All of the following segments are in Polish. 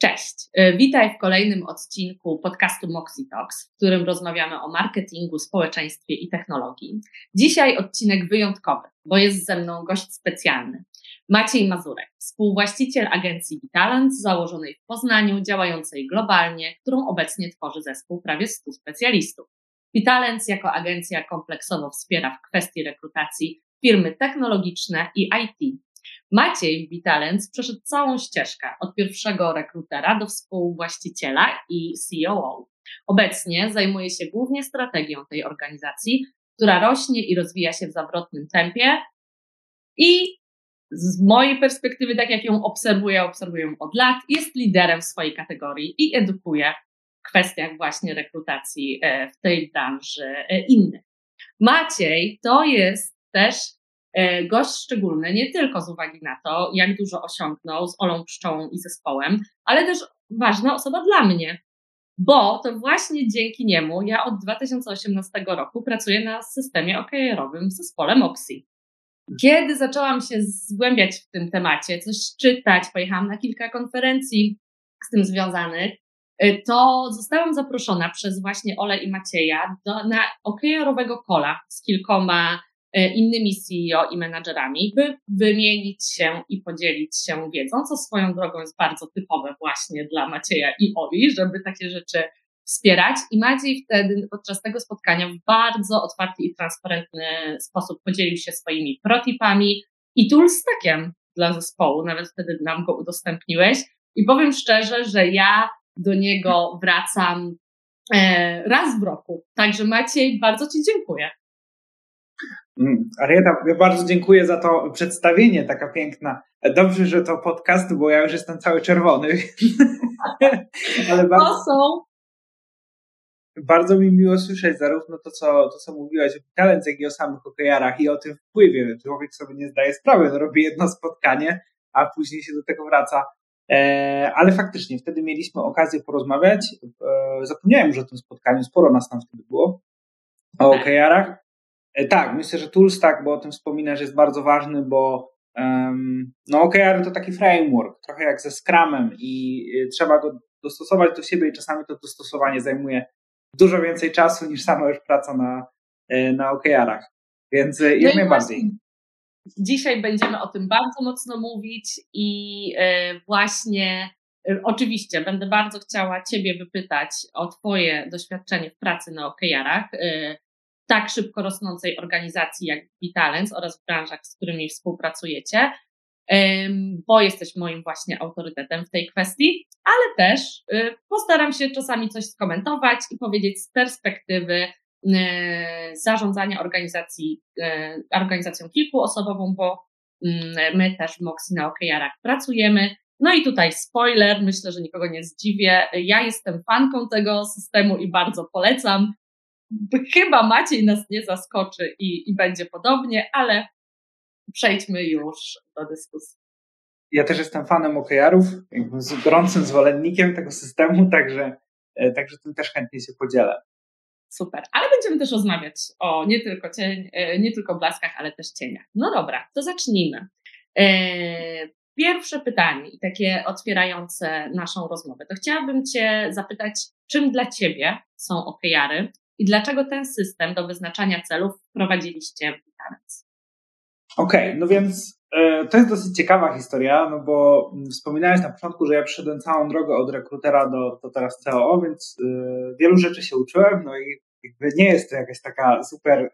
Cześć, e, witaj w kolejnym odcinku podcastu Moxie Talks, w którym rozmawiamy o marketingu, społeczeństwie i technologii. Dzisiaj odcinek wyjątkowy, bo jest ze mną gość specjalny. Maciej Mazurek, współwłaściciel agencji Vitalent, założonej w Poznaniu, działającej globalnie, którą obecnie tworzy zespół prawie 100 specjalistów. Vitalent jako agencja kompleksowo wspiera w kwestii rekrutacji firmy technologiczne i IT, Maciej Witalens przeszedł całą ścieżkę od pierwszego rekrutera do współwłaściciela i COO. Obecnie zajmuje się głównie strategią tej organizacji, która rośnie i rozwija się w zawrotnym tempie i z mojej perspektywy, tak jak ją obserwuję, obserwuję ją od lat, jest liderem w swojej kategorii i edukuje w kwestiach właśnie rekrutacji e, w tej branży e, innych. Maciej to jest też gość szczególny, nie tylko z uwagi na to, jak dużo osiągnął z Olą Pszczołą i zespołem, ale też ważna osoba dla mnie, bo to właśnie dzięki niemu ja od 2018 roku pracuję na systemie OKR-owym w zespole. Kiedy zaczęłam się zgłębiać w tym temacie, coś czytać, pojechałam na kilka konferencji z tym związanych, e, to zostałam zaproszona przez właśnie Ole i Macieja do, na OKR-owego kola z kilkoma E, innymi CEO i menadżerami, by wymienić się i podzielić się wiedzą, co swoją drogą jest bardzo typowe właśnie dla Macieja i Oli, żeby takie rzeczy wspierać. I Maciej wtedy podczas tego spotkania w bardzo otwarty i transparentny sposób podzielił się swoimi protipami i toolstackiem dla zespołu. Nawet wtedy nam go udostępniłeś. I powiem szczerze, że ja do niego wracam e, raz w roku. Także Maciej, bardzo Ci dziękuję. Mm, Arieta, bardzo dziękuję za to przedstawienie, taka piękna. Dobrze, że to podcast, bo ja już jestem cały czerwony. Ale bardzo, są. bardzo mi miło słyszeć zarówno to, co, to, co mówiłaś o talent, jak i o samych hokejarach i o tym wpływie. Człowiek sobie nie zdaje sprawy, no robi jedno spotkanie, a później się do tego wraca. E, ale faktycznie, wtedy mieliśmy okazję porozmawiać. E, zapomniałem już o tym spotkaniu, sporo nas tam wtedy było, o hokejarach. E, tak, myślę, że Toolstack, bo o tym wspominasz, jest bardzo ważny, bo um, no OKR to taki framework, trochę jak ze Scrumem i e, trzeba go dostosować do siebie i czasami to dostosowanie zajmuje dużo więcej czasu niż sama już praca na, e, na OKR-ach. Więc jak no najbardziej. Dzisiaj będziemy o tym bardzo mocno mówić i właśnie Oczywiście, będę bardzo chciała Ciebie wypytać o Twoje doświadczenie w pracy na OKR-ach tak szybko rosnącej organizacji jak Vitalens oraz w branżach, z którymi współpracujecie, bo jesteś moim właśnie autorytetem w tej kwestii, ale też y, postaram się czasami coś skomentować i powiedzieć z perspektywy y, zarządzania organizacji, y, organizacją kilkuosobową, bo mm, my też w Moxie na OKR-ach pracujemy. No i tutaj spoiler, myślę, że nikogo nie zdziwię. Ja jestem fanką tego systemu i bardzo polecam chyba Maciej nas nie zaskoczy i, i będzie podobnie, ale przejdźmy już do dyskusji. Ja też jestem fanem OKR-ów, gorącym zwolennikiem tego systemu, także, e, także tym też chętnie się podzielę. Super, ale będziemy też rozmawiać o nie tylko, cień, e, nie tylko blaskach, ale też cieniach. No dobra, to zacznijmy. E, pierwsze pytanie i takie otwierające naszą rozmowę, to chciałabym Cię zapytać, czym dla Ciebie są OKR-y i dlaczego ten system do wyznaczania celów wprowadziliście w Vitalens? Okej, okay, no więc e, to jest dosyć ciekawa historia, no bo wspominałeś na początku, że ja przeszedłem całą drogę od rekrutera do, do teraz CEO, więc e, wielu rzeczy się uczyłem, no i jakby nie jest to jakaś taka super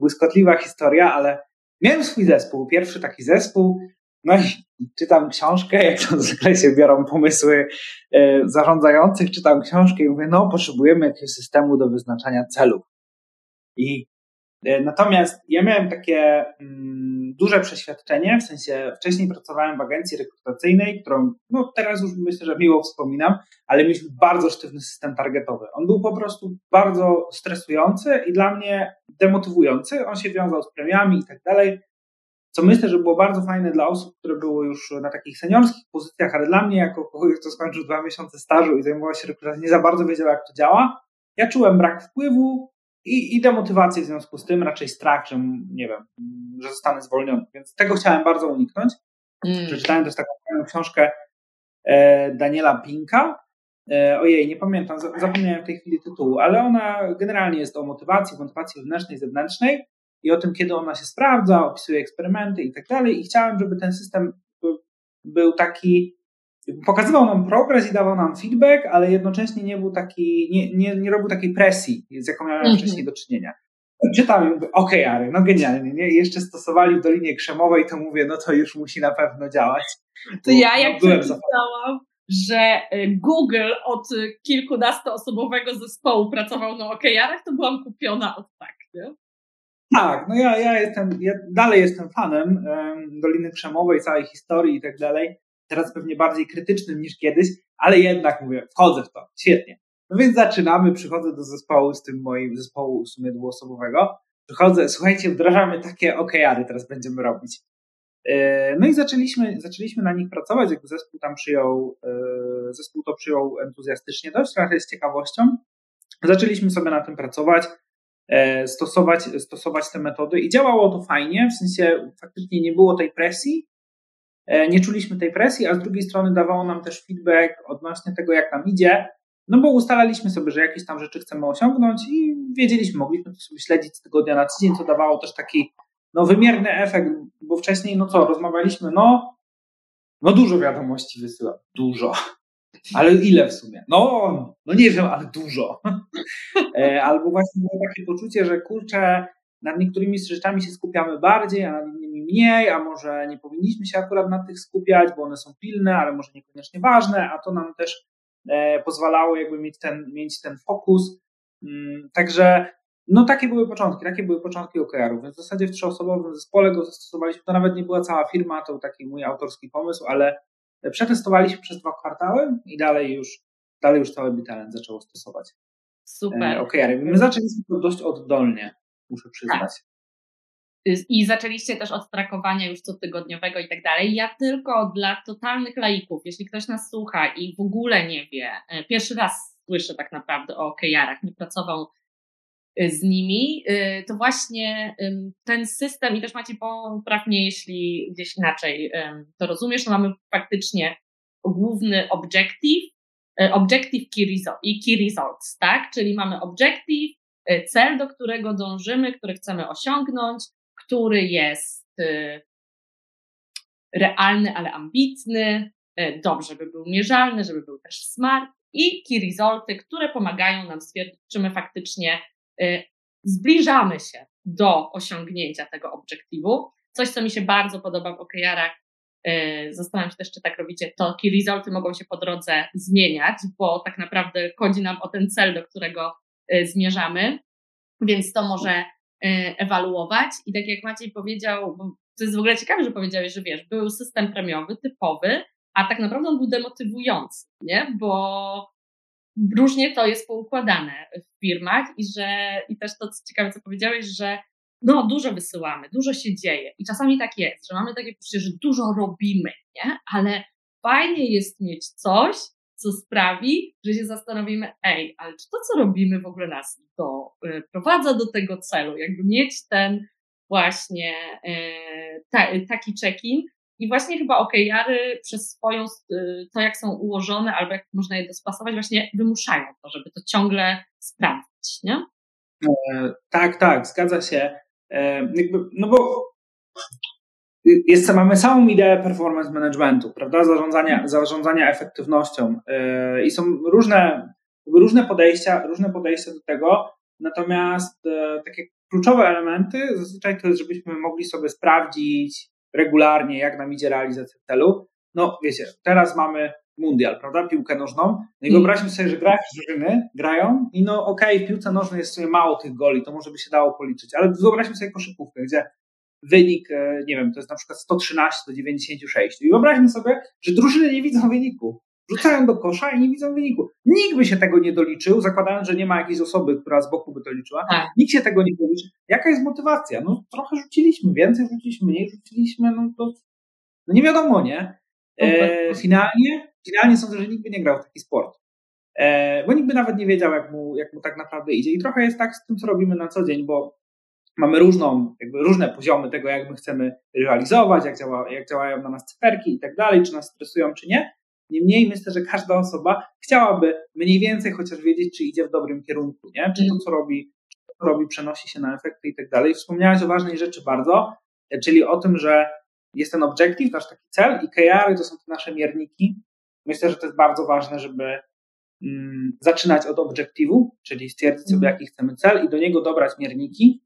błyskotliwa historia, ale miałem swój zespół, pierwszy taki zespół, no i czytam książkę, jak to zwykle się biorą pomysły e, zarządzających, czytam książkę i mówię, no potrzebujemy jakiegoś systemu do wyznaczania celów. I e, natomiast ja miałem takie mm, duże przeświadczenie, w sensie wcześniej pracowałem w agencji rekrutacyjnej, którą no teraz już myślę, że miło wspominam, ale mieliśmy bardzo sztywny system targetowy. On był po prostu bardzo stresujący i dla mnie demotywujący. On się wiązał z premiami i tak dalej co myślę, że było bardzo fajne dla osób, które były już na takich seniorskich pozycjach, ale dla mnie, jako kogoś, kto skończył dwa miesiące stażu i zajmował się rekrutacją, nie za bardzo wiedział, jak to działa. Ja czułem brak wpływu i, i demotywację w związku z tym, raczej strach, że nie wiem, że zostanę zwolniony. Więc tego chciałem bardzo uniknąć. Mm. Przeczytałem też taką fajną książkę Daniela Pinka. Ojej, nie pamiętam, zapomniałem w tej chwili tytułu, ale ona generalnie jest o motywacji, motywacji wewnętrznej, zewnętrznej i o tym, kiedy ona się sprawdza, opisuje eksperymenty i tak dalej. I chciałem, żeby ten system był taki, pokazywał nam progres i dawał nam feedback, ale jednocześnie nie był taki, nie, nie, nie robił takiej presji, z jaką miałem mhm. wcześniej do czynienia. Czytam i mówię, okej, okay, no genialnie, nie? Jeszcze stosowali w Dolinie Krzemowej, to mówię, no to już musi na pewno działać. To ja jak no, przeczytałam, że y, Google od kilkunastoosobowego zespołu pracował na OKR-ach, to byłam kupiona od tak, nie? Tak, no ja, ja jestem, ja dalej jestem fanem um, Doliny Krzemowej, całej historii i tak dalej. Teraz pewnie bardziej krytycznym niż kiedyś, ale jednak mówię, wchodzę w to, świetnie. No więc zaczynamy, przychodzę do zespołu z tym moim zespołu w sumie dwuosobowego. Przychodzę, słuchajcie, wdrażamy takie OKR-y, teraz będziemy robić. E, no i zaczęliśmy, zaczęliśmy na nich pracować, jakby zespół tam przyjął, e, zespół to przyjął entuzjastycznie dość, trochę z ciekawością. Zaczęliśmy sobie na tym pracować. E, stosować, stosować te metody. I działało to fajnie, w sensie faktycznie nie było tej presji, e, nie czuliśmy tej presji, a z drugiej strony dawało nam też feedback odnośnie tego, jak nam idzie, no bo ustalaliśmy sobie, że jakieś tam rzeczy chcemy osiągnąć i wiedzieliśmy, mogliśmy to sobie śledzić z tygodnia na tydzień, co dawało też taki no, wymierny efekt, bo wcześniej, no co, rozmawialiśmy, no, no dużo wiadomości wysyłam, dużo. Ale ile w sumie? No, no nie wiem, ale dużo. E, albo właśnie było takie poczucie, że kurczę, nad niektórymi rzeczami się skupiamy bardziej, a nad innymi mniej, a może nie powinniśmy się akurat na tych skupiać, bo one są pilne, ale może niekoniecznie ważne, a to nam też e, pozwalało jakby mieć ten, mieć ten fokus. Mm, także no takie były początki, takie były początki OKR-ów, więc w zasadzie w trzyosobowym zespole go zastosowaliśmy, to nawet nie była cała firma, to był taki mój autorski pomysł, ale Przetestowaliśmy przez dwa kwartały i dalej już, dalej już całe Bitalent zaczęło stosować. Super. E, okay, my zaczęliśmy to dość oddolnie, muszę przyznać. Tak. I zaczęliście też od trakowania już cotygodniowego i tak dalej. Ja tylko dla totalnych laików, jeśli ktoś nas słucha i w ogóle nie wie, e, pierwszy raz słyszę tak naprawdę o OKR-ach, nie pracował Y, z nimi, y, to właśnie ten system, i też macie popraw mnie, jeśli gdzieś inaczej to rozumiesz, no mamy faktycznie główny objective, y, objective key result, i key results, tak? Czyli mamy objective, cel, do którego dążymy, który chcemy osiągnąć, który jest realny, ale ambitny, dobrze, żeby był mierzalny, żeby był też smart i key resulty, które pomagają nam stwierdzić, czy my faktycznie Y, zbliżamy się do osiągnięcia tego obiektywu. Coś, co mi się bardzo podoba w OKR-ach, y, zastanawiam się też, czy tak robicie, to key resulty mogą się po drodze zmieniać, bo tak naprawdę chodzi nam o ten cel, do którego y, zmierzamy, więc to może ewaluować. I tak jak Maciej powiedział, to jest w ogóle ciekawe, że powiedziałeś, że wiesz, był system premiowy, typowy, a tak naprawdę on był demotywujący, nie? Bo różnie to jest poukładane w firmach i że, i też to, co ciekawe, co powiedziałeś, że no, dużo wysyłamy, dużo się dzieje i czasami tak jest, że mamy takie poczucie, że dużo robimy, nie? Ale fajnie jest mieć coś, co sprawi, że się zastanowimy, ej, ale czy to, co robimy w ogóle nas do, y, prowadza do tego celu, jakby mieć ten właśnie y, ta, taki check-in, i właśnie chyba OKR-y przez swoją, y, to jak są ułożone, albo jak można je dospasować, właśnie wymuszają to, żeby to ciągle sprawdzić, nie? E, tak, tak, zgadza się. E, jakby, no bo jest, mamy samą ideę performance managementu, prawda? Zarządzania, zarządzania efektywnością e, i są różne, różne podejścia, różne podejścia do tego, natomiast e, takie kluczowe elementy zazwyczaj to jest, żebyśmy mogli sobie sprawdzić, regularnie, jak nam idzie realizacja celu. No wiecie, teraz mamy mundial, prawda, piłkę nożną. No i wyobraźmy sobie, że grają drużyny, grają i no okej, okay, w piłce nożnej jest sobie mało tych goli, to może by się dało policzyć, ale wyobraźmy sobie koszykówkę, gdzie wynik, e, nie wiem, to jest na przykład 113 do 96 i wyobraźmy sobie, że drużyny nie widzą wyniku rzucają do kosza i nie widzą wyniku. Nikt by się tego nie doliczył, zakładając, że nie ma jakiejś osoby, która z boku by to liczyła. Tak. Nikt się tego nie doliczy. Jaka jest motywacja? No trochę rzuciliśmy, więcej rzuciliśmy, mniej rzuciliśmy, no to no nie wiadomo, nie? E, finalnie, finalnie sądzę, że nikt by nie grał w taki sport. E, bo nikt by nawet nie wiedział, jak mu, jak mu tak naprawdę idzie. I trochę jest tak z tym, co robimy na co dzień, bo mamy różną, jakby różne poziomy tego, jak my chcemy realizować, jak, działa, jak działają na nas cyferki i tak dalej, czy nas stresują, czy nie. Niemniej myślę, że każda osoba chciałaby mniej więcej chociaż wiedzieć, czy idzie w dobrym kierunku, nie? Czy to, mhm. co robi, co robi, przenosi się na efekty i tak dalej. Wspomniałeś o ważnej rzeczy bardzo, czyli o tym, że jest ten objective, nasz taki cel i KR to są te nasze mierniki. Myślę, że to jest bardzo ważne, żeby mm, zaczynać od obiektywu, czyli stwierdzić sobie, mhm. jaki chcemy cel i do niego dobrać mierniki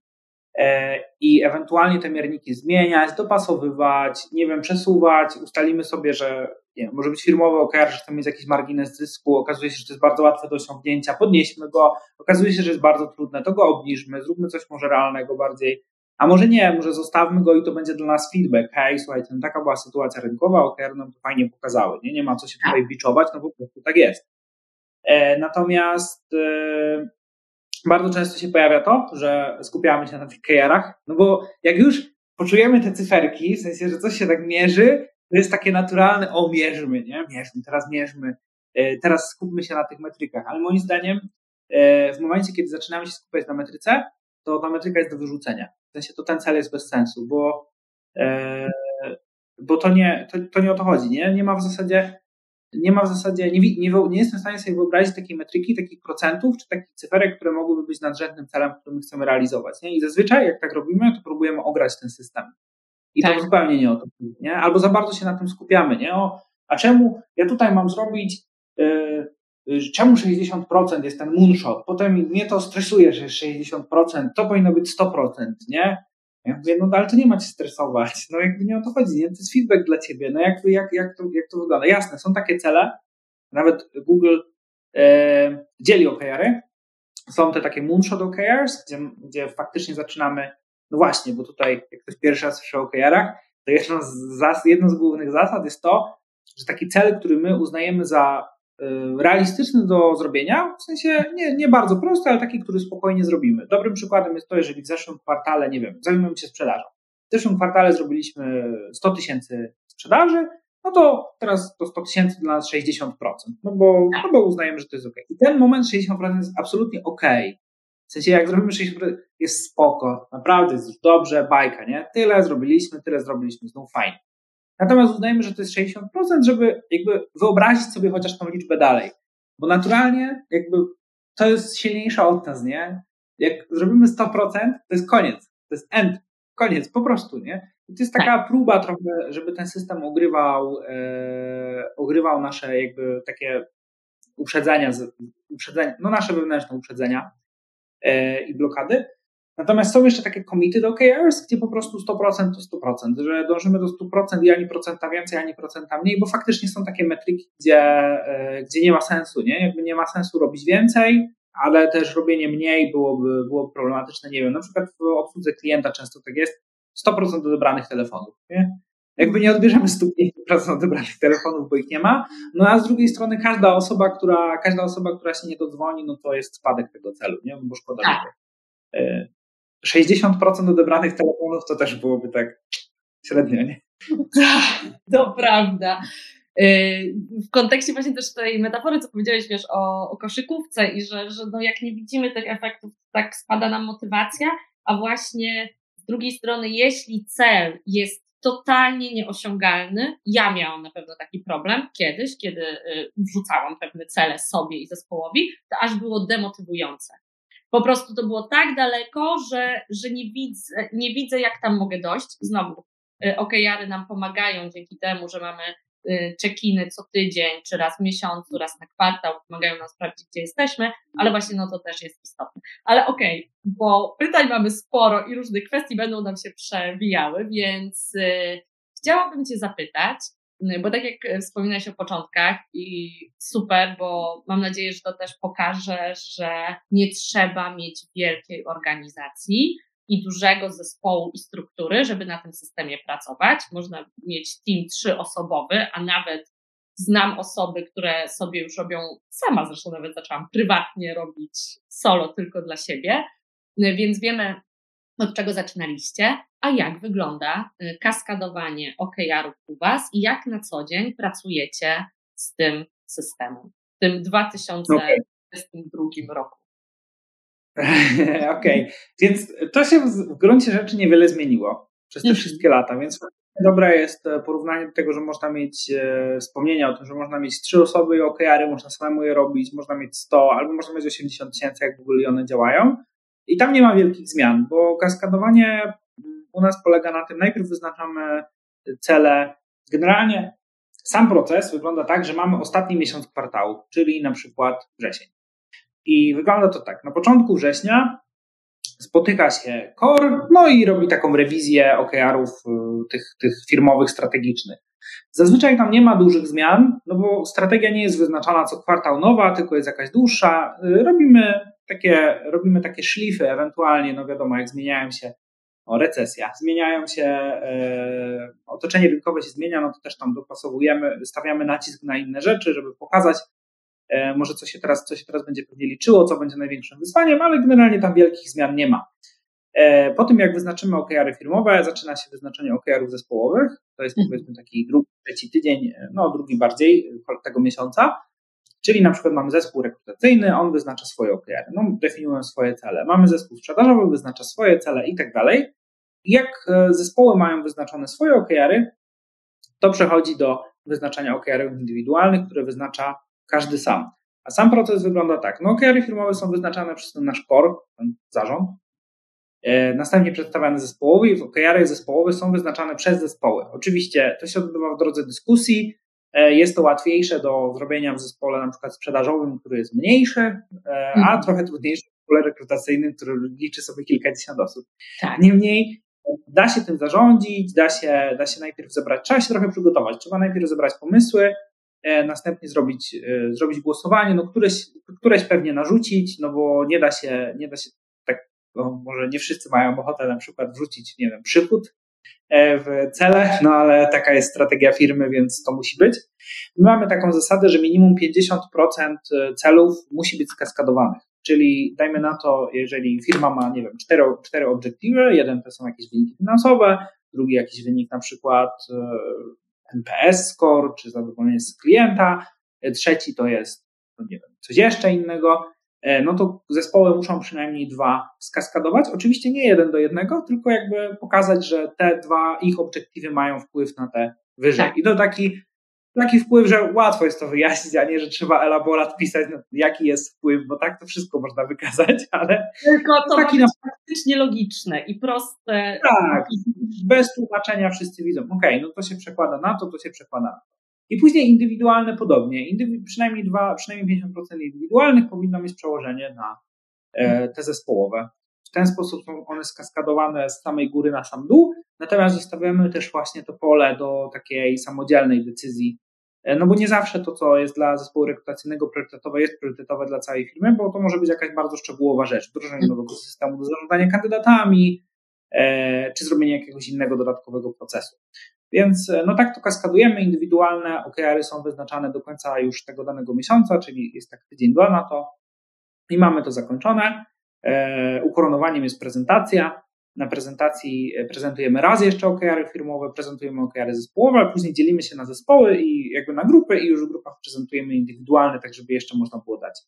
e, i ewentualnie te mierniki zmieniać, dopasowywać, nie wiem, przesuwać. Ustalimy sobie, że wiem, może być firmowy OKR, że chcemy mieć jakiś margines zysku, okazuje się, że to jest bardzo łatwe do osiągnięcia, podnieśmy go, okazuje się, że jest bardzo trudne, to go obniżmy, zróbmy coś może realnego bardziej a może nie, może zostawmy go i to będzie dla nas feedback. Hej, słuchajcie, no taka była sytuacja rynkowa, OKR nam to fajnie pokazały, nie? nie ma co się tutaj biczować, no bo po prostu tak jest. E, natomiast e, bardzo często się pojawia to, że skupiamy się na tych KR-ach, no bo jak już poczujemy te cyferki, w sensie, że coś się tak mierzy, to jest takie naturalne, o mierzmy, nie? Mierzmy, teraz mierzmy, e, teraz skupmy się na tych metrykach, ale moim zdaniem e, w momencie, kiedy zaczynamy się skupiać na metryce, to ta metryka jest do wyrzucenia. W sensie to ten cel jest bez sensu, bo, e, bo to, nie, to, to nie o to chodzi. Nie, nie ma w zasadzie, nie ma w zasadzie, nie, nie, nie jestem w stanie sobie wyobrazić takiej metryki, takich procentów, czy takich cyferek, które mogłyby być nadrzędnym celem, który my chcemy realizować. Nie? I zazwyczaj, jak tak robimy, to próbujemy ograć ten system. I tak. to zupełnie nie o to chodzi. Nie? Albo za bardzo się na tym skupiamy. Nie? O, a czemu ja tutaj mam zrobić yy, czemu 60% jest ten moonshot? Potem mnie to stresuje, że jest 60%, to powinno być 100%, nie? Ja mówię, no ale to nie ma cię stresować, no jakby nie o to chodzi, nie? To jest feedback dla ciebie, no jakby jak, jak, to, jak to wygląda? Jasne, są takie cele, nawet Google e, dzieli OKR-y, są te takie moonshot OKRs, gdzie, gdzie faktycznie zaczynamy, no właśnie, bo tutaj jak ktoś pierwszy raz słyszy o OKR-ach, to jedno z, zas, jedno z głównych zasad jest to, że taki cel, który my uznajemy za Y, realistyczny do zrobienia, w sensie nie, nie bardzo prosty, ale taki, który spokojnie zrobimy. Dobrym przykładem jest to, jeżeli w zeszłym kwartale, nie wiem, zajmujemy się sprzedażą. W zeszłym kwartale zrobiliśmy 100 tysięcy sprzedaży, no to teraz to 100 tysięcy dla nas 60%, no bo, no bo uznajemy, że to jest ok. I ten moment 60% jest absolutnie ok. W sensie jak zrobimy 60%, jest spoko, naprawdę jest już dobrze, bajka, nie? Tyle zrobiliśmy, tyle zrobiliśmy, znów fajnie. Natomiast uznajemy, że to jest 60%, żeby jakby wyobrazić sobie chociaż tą liczbę dalej. Bo naturalnie jakby to jest silniejsza od nas, nie? Jak zrobimy 100%, to jest koniec. To jest end. Koniec, po prostu, nie? I to jest taka tak. próba trochę, żeby ten system ogrywał, e, ogrywał nasze jakby takie uprzedzenia, uprzedzenia no nasze wewnętrzne uprzedzenia i blokady. Natomiast są jeszcze takie komity do OKRs, gdzie po prostu 100% to 100%, że dążymy do 100% i ani procenta więcej, ani procenta mniej, bo faktycznie są takie metryki, gdzie, e, gdzie nie ma sensu, nie? Jakby nie ma sensu robić więcej, ale też robienie mniej byłoby, byłoby problematyczne. Nie wiem, na przykład w obsłudze klienta często tak jest, 100% odebranych telefonów, nie? Jakby nie odbierzemy 150% odebranych telefonów, bo ich nie ma, no a z drugiej strony każda osoba, która, każda osoba, która się nie dodzwoni, no to jest spadek tego celu, nie? Bo szkoda. Tak. 60% odebranych telefonów to też byłoby tak średnio, nie? To prawda. Y, w kontekście właśnie też tej metafory, co powiedziałeś, wiesz, o, o koszykówce i że, że no jak nie widzimy tych efektów, tak spada nam motywacja, a właśnie z drugiej strony, jeśli cel jest totalnie nieosiągalny, ja miałam na pewno taki problem kiedyś, kiedy y, wrzucałam pewne cele sobie i zespołowi, to aż było demotywujące po prostu to było tak daleko, że, że nie, widzę, nie widzę, jak tam mogę dojść. Znowu, y, OKR-y nam pomagają dzięki temu, że mamy check-iny co tydzień, czy raz w miesiącu, raz na kwartał, pomagają nam sprawdzić, gdzie jesteśmy, ale właśnie no to też jest istotne. Ale okej, okay, bo pytań mamy sporo i różnych kwestii będą nam się przewijały, więc yy, chciałabym Cię zapytać, Y, bo tak jak y, wspominałeś o początkach i super, bo mam nadzieję, że to też pokaże, że nie trzeba mieć wielkiej organizacji i dużego zespołu i struktury, żeby na tym systemie pracować. Można mieć team trzyosobowy, a nawet znam osoby, które sobie już robią, sama zresztą nawet zaczęłam prywatnie robić solo tylko dla siebie, więc wiemy, od czego zaczynaliście, a jak wygląda y, kaskadowanie OKR-ów u Was i jak na co dzień pracujecie z tym systemem w tym 2022 okay. roku. Okej, okay. więc to się w gruncie rzeczy niewiele zmieniło przez te -hmm. wszystkie lata, więc dobre jest e, porównanie do tego, że można mieć e, wspomnienia o tym, że można mieć trzy osoby i OKR-y, można samemu je robić, można mieć 100 albo można mieć 80 tysięcy, jak w ogóle one działają. I tam nie ma wielkich zmian, bo kaskadowanie mm, u nas polega na tym, najpierw wyznaczamy cele. Generalnie sam proces wygląda tak, że mamy ostatni miesiąc kwartału, czyli na przykład wrzesień. I wygląda to tak. Na początku września spotyka się core, no i robi taką rewizję OKR-ów y, tych, tych firmowych, strategicznych. Zazwyczaj tam nie ma dużych zmian, no bo strategia nie jest wyznaczana co kwartał nowa, tylko jest jakaś dłuższa. Y, robimy takie, robimy takie szlify, ewentualnie, no wiadomo, jak zmieniają się o, recesja, zmieniają się, e, otoczenie rynkowe się zmienia, no to też tam dopasowujemy, stawiamy nacisk na inne rzeczy, żeby pokazać, może co się teraz, co się teraz będzie pewnie liczyło, co będzie największym wyzwaniem, ale generalnie tam wielkich zmian nie ma. E, po tym, jak wyznaczymy OKR-y firmowe, zaczyna się wyznaczenie OKR-ów zespołowych. To jest mhm. powiedzmy taki drugi, trzeci tydzień, no drugi bardziej tego miesiąca. Czyli na przykład mamy zespół rekrutacyjny, on wyznacza swoje OKR, no, definiują swoje cele. Mamy zespół sprzedażowy, wyznacza swoje cele i tak dalej. Jak e, zespoły mają wyznaczone swoje OKR-y, to przechodzi do wyznaczania OKR-ów indywidualnych, które wyznacza każdy sam. A sam proces wygląda tak. No, OKR-y firmowe są wyznaczane przez ten nasz core, ten zarząd, e, następnie przedstawiane zespołowi i OKR-y zespołowe są wyznaczane przez zespoły. Oczywiście to się odbywa w drodze dyskusji, e, jest to łatwiejsze do zrobienia w zespole na przykład sprzedażowym, który jest mniejszy, e, a mhm. trochę trudniejsze w zespole rekrutacyjnym, który liczy sobie kilkadziesiąt osób. Tak. Niemniej da się tym zarządzić, da się, da się najpierw zebrać, trzeba się trochę przygotować, trzeba najpierw zebrać pomysły, następnie zrobić, e, zrobić głosowanie, no któreś, któreś pewnie narzucić, no bo nie da się, nie da się tak, no może nie wszyscy mają ochotę na przykład wrzucić, nie wiem, przychód e, w cele, no ale taka jest strategia firmy, więc to musi być. My mamy taką zasadę, że minimum 50% celów musi być skaskadowanych. Czyli dajmy na to, jeżeli firma ma, nie wiem, cztery, cztery obiektywy, jeden to są jakieś wyniki finansowe, drugi jakiś wynik na przykład NPS score, czy zadowolenie z klienta, e, trzeci to jest, no nie wiem, coś jeszcze innego, e, no to zespoły muszą przynajmniej dwa skaskadować. Oczywiście nie jeden do jednego, tylko jakby pokazać, że te dwa ich obiektywy mają wpływ na te wyżej. Tak. I to taki taki wpływ, że łatwo jest to wyjaśnić, a nie, że trzeba elaborat pisać, no, jaki jest wpływ, bo tak to wszystko można wykazać, ale. Tylko to taki na... faktycznie logiczne i proste. Tak, bez tłumaczenia wszyscy widzą, okej, okay, no to się przekłada na to, to się przekłada na to. I później indywidualne podobnie. Indywi przynajmniej dwa, przynajmniej 50% indywidualnych powinno mieć przełożenie na e, te zespołowe. W ten sposób są one skaskadowane z samej góry na sam dół, natomiast zostawiamy też właśnie to pole do takiej samodzielnej decyzji no bo nie zawsze to, co jest dla zespołu rekrutacyjnego priorytetowe, jest priorytetowe dla całej firmy, bo to może być jakaś bardzo szczegółowa rzecz. Wdrożenie mhm. nowego systemu do zarządzania kandydatami, e, czy zrobienie jakiegoś innego dodatkowego procesu. Więc e, no tak to kaskadujemy, indywidualne OKR-y są wyznaczane do końca już tego danego miesiąca, czyli jest tak tydzień, dwa na to i mamy to zakończone. Ukoronowaniem jest prezentacja, na prezentacji e, prezentujemy raz jeszcze OKR-y firmowe, prezentujemy OKR-y zespołowe, a później dzielimy się na zespoły i jakby na grupy i już w grupach prezentujemy indywidualne, tak żeby jeszcze można było dać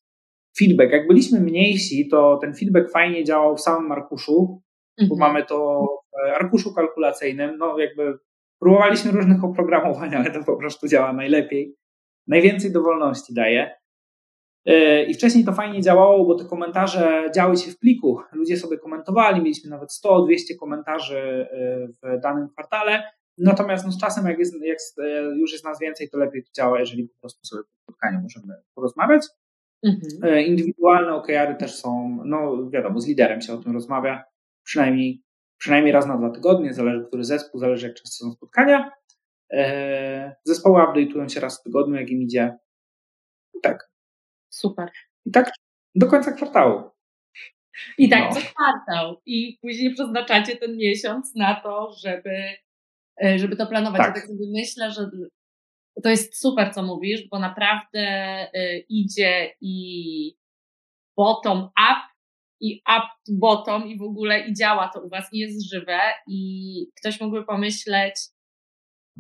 feedback. Jak byliśmy mniejsi, to ten feedback fajnie działał w samym arkuszu, mhm. bo mamy to w arkuszu kalkulacyjnym, no jakby próbowaliśmy różnych oprogramowań, ale to po prostu działa najlepiej. Najwięcej dowolności daje. E, I wcześniej to fajnie działało, bo te komentarze działy się w pliku. Ludzie sobie komentowali, mieliśmy nawet 100-200 komentarzy e, w danym kwartale. Natomiast no, z czasem, jak, jest, jak e, już jest nas więcej, to lepiej to działa, jeżeli po prostu sobie po spotkaniu możemy porozmawiać. Mhm. Indywidualne OKR-y też są, no wiadomo, z liderem się o tym rozmawia, przynajmniej, przynajmniej raz na dwa tygodnie, zależy który zespół, zależy jak często są spotkania. Zespoły update'ują się raz w tygodniu, jak im idzie. Tak, Super. I tak do końca kwartału. I tak no. co kwartał. I później przeznaczacie ten miesiąc na to, żeby, e, żeby to planować. Tak. Ja tak sobie myślę, że to jest super, co mówisz, bo naprawdę e, idzie i bottom up i up to bottom i w ogóle i działa to u Was i jest żywe i ktoś mógłby pomyśleć,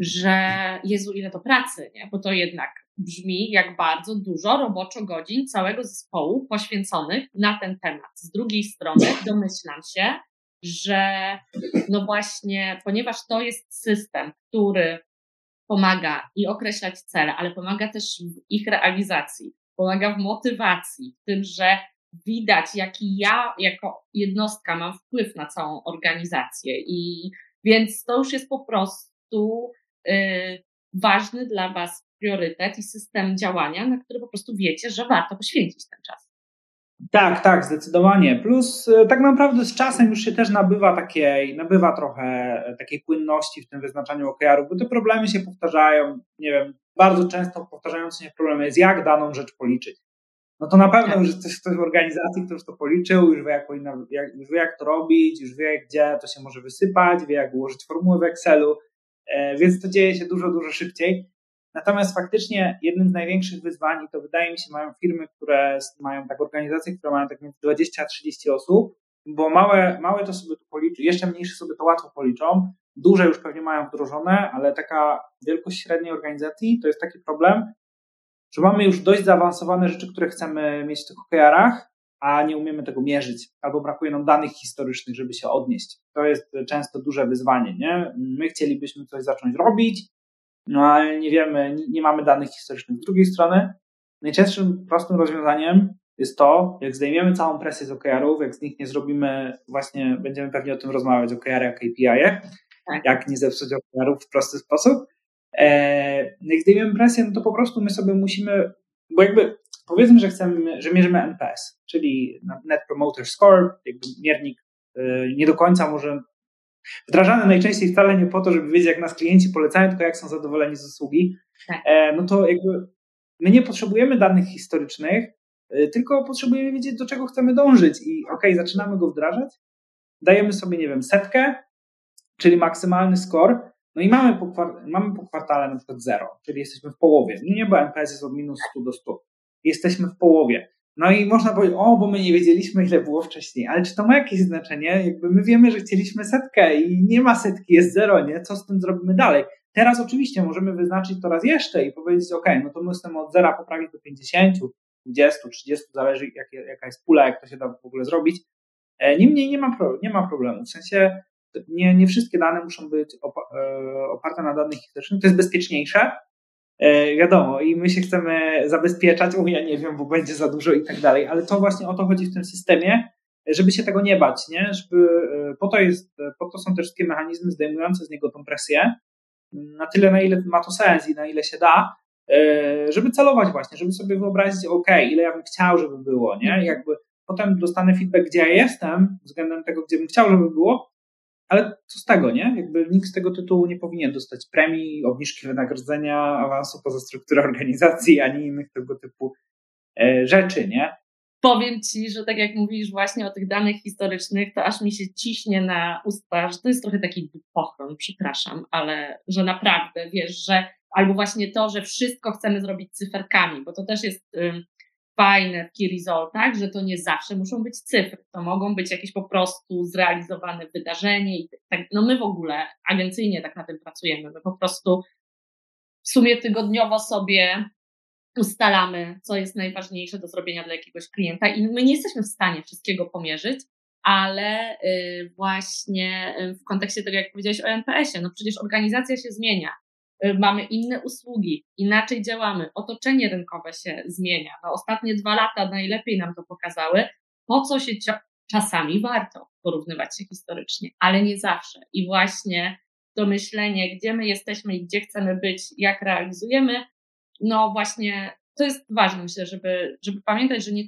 że Jezu, ile to pracy, nie? Bo to jednak brzmi jak bardzo dużo roboczo godzin całego zespołu poświęconych na ten temat. Z drugiej strony domyślam się, że no właśnie, ponieważ to jest system, który pomaga i określać cele, ale pomaga też w ich realizacji, pomaga w motywacji, w tym, że widać, jaki ja jako jednostka mam wpływ na całą organizację i więc to już jest po prostu yy, ważny dla Was priorytet i system działania, na który po prostu wiecie, że warto poświęcić ten czas. Tak, tak, zdecydowanie. Plus e, tak naprawdę z czasem już się też nabywa takiej, nabywa trochę e, takiej płynności w tym wyznaczaniu OKR-ów, bo te problemy się powtarzają, nie wiem, bardzo często powtarzające się problemy jest jak daną rzecz policzyć. No to na pewno tak. już jest ktoś w organizacji, który już to policzył, już wie jak, jak, już wie jak to robić, już wie gdzie to się może wysypać, wie jak ułożyć formułę w Excelu, więc to dzieje się dużo, dużo szybciej. Natomiast faktycznie jednym z największych wyzwań, to wydaje mi się, mają firmy, które mają tak organizacje, które mają tak między 20 a 30 osób, bo małe, małe to sobie to policzą, jeszcze mniejsze sobie to łatwo policzą, duże już pewnie mają wdrożone, ale taka wielkość średniej organizacji to jest taki problem, że mamy już dość zaawansowane rzeczy, które chcemy mieć w tych OKR-ach, a nie umiemy tego mierzyć, albo brakuje nam danych historycznych, żeby się odnieść. To jest często duże wyzwanie, nie? My chcielibyśmy coś zacząć robić, no ale nie wiemy, nie mamy danych historycznych. Z drugiej strony, najczęstszym prostym rozwiązaniem jest to, jak zdejmiemy całą presję z OKR-ów, jak z nich nie zrobimy, właśnie będziemy pewnie o tym rozmawiać, OKR jak KPI, tak. jak nie zepsuć OKR-ów w prosty sposób. E, jak zdejmiemy presję, no to po prostu my sobie musimy, bo jakby powiedzmy, że chcemy, że mierzymy NPS, czyli Net Promoter Score, jakby miernik e, nie do końca może wdrażany najczęściej wcale nie po to, żeby wiedzieć, jak nas klienci polecają, tylko jak są zadowoleni z usługi, tak. E, no to jakby my nie potrzebujemy danych historycznych, e, tylko potrzebujemy wiedzieć, do czego chcemy dążyć i ok, zaczynamy go wdrażać, dajemy sobie, nie wiem, setkę, czyli maksymalny score, no i mamy po, mamy po kwartale na przykład zero, czyli jesteśmy w połowie. Nie, bo NPS jest od minus 100 do 100. Jesteśmy w połowie. No i można powiedzieć, o, bo my nie wiedzieliśmy, ile było wcześniej, ale czy to ma jakieś znaczenie? Jakby my wiemy, że chcieliśmy setkę i nie ma setki, jest zero, nie? Co z tym zrobimy dalej? Teraz oczywiście możemy wyznaczyć to raz jeszcze i powiedzieć, ok, no to my chcemy od zera poprawić do 50, 20, 30, zależy jak, jaka jest pula, jak to się da w ogóle zrobić. E, niemniej nie ma, nie ma problemu. W sensie nie, nie wszystkie dane muszą być e, oparte na danych historycznych. To jest bezpieczniejsze, wiadomo, i my się chcemy zabezpieczać, o ja nie wiem, bo będzie za dużo i tak dalej, ale to właśnie o to chodzi w tym systemie, żeby się tego nie bać, nie? Żeby, e, po to jest, po to są te wszystkie mechanizmy zdejmujące z niego tą presję, na tyle, na ile ma to sens i na ile się da, e, żeby celować właśnie, żeby sobie wyobrazić, ok, ile ja bym chciał, żeby było, nie? Jakby potem dostanę feedback, gdzie ja jestem, względem tego, gdzie bym chciał, żeby było, ale co z tego, nie? Jakby nikt z tego tytułu nie powinien dostać premii, obniżki wynagrodzenia, awansu poza strukturę organizacji, ani innych tego typu e, rzeczy, nie? Powiem Ci, że tak jak mówisz właśnie o tych danych historycznych, to aż mi się ciśnie na usta, że to jest trochę taki pochron, przepraszam, ale że naprawdę, wiesz, że albo właśnie to, że wszystko chcemy zrobić cyferkami, bo to też jest fajne w key resultach, że to nie zawsze muszą być cyfry, to mogą być jakieś po prostu zrealizowane wydarzenie i tak, no my w ogóle agencyjnie tak na tym pracujemy, my po prostu w sumie tygodniowo sobie ustalamy, co jest najważniejsze do zrobienia dla jakiegoś klienta i my nie jesteśmy w stanie wszystkiego pomierzyć, ale y, właśnie y, w kontekście tego, jak powiedziałeś o NPS-ie, no przecież organizacja się zmienia, mamy inne usługi, inaczej działamy, otoczenie rynkowe się zmienia. No, ostatnie dwa lata najlepiej nam to pokazały, po co się czasami warto porównywać się historycznie, ale nie zawsze. I właśnie to myślenie, gdzie my jesteśmy i gdzie chcemy być, jak realizujemy, no właśnie to jest ważne, myślę, żeby, żeby pamiętać, że nie,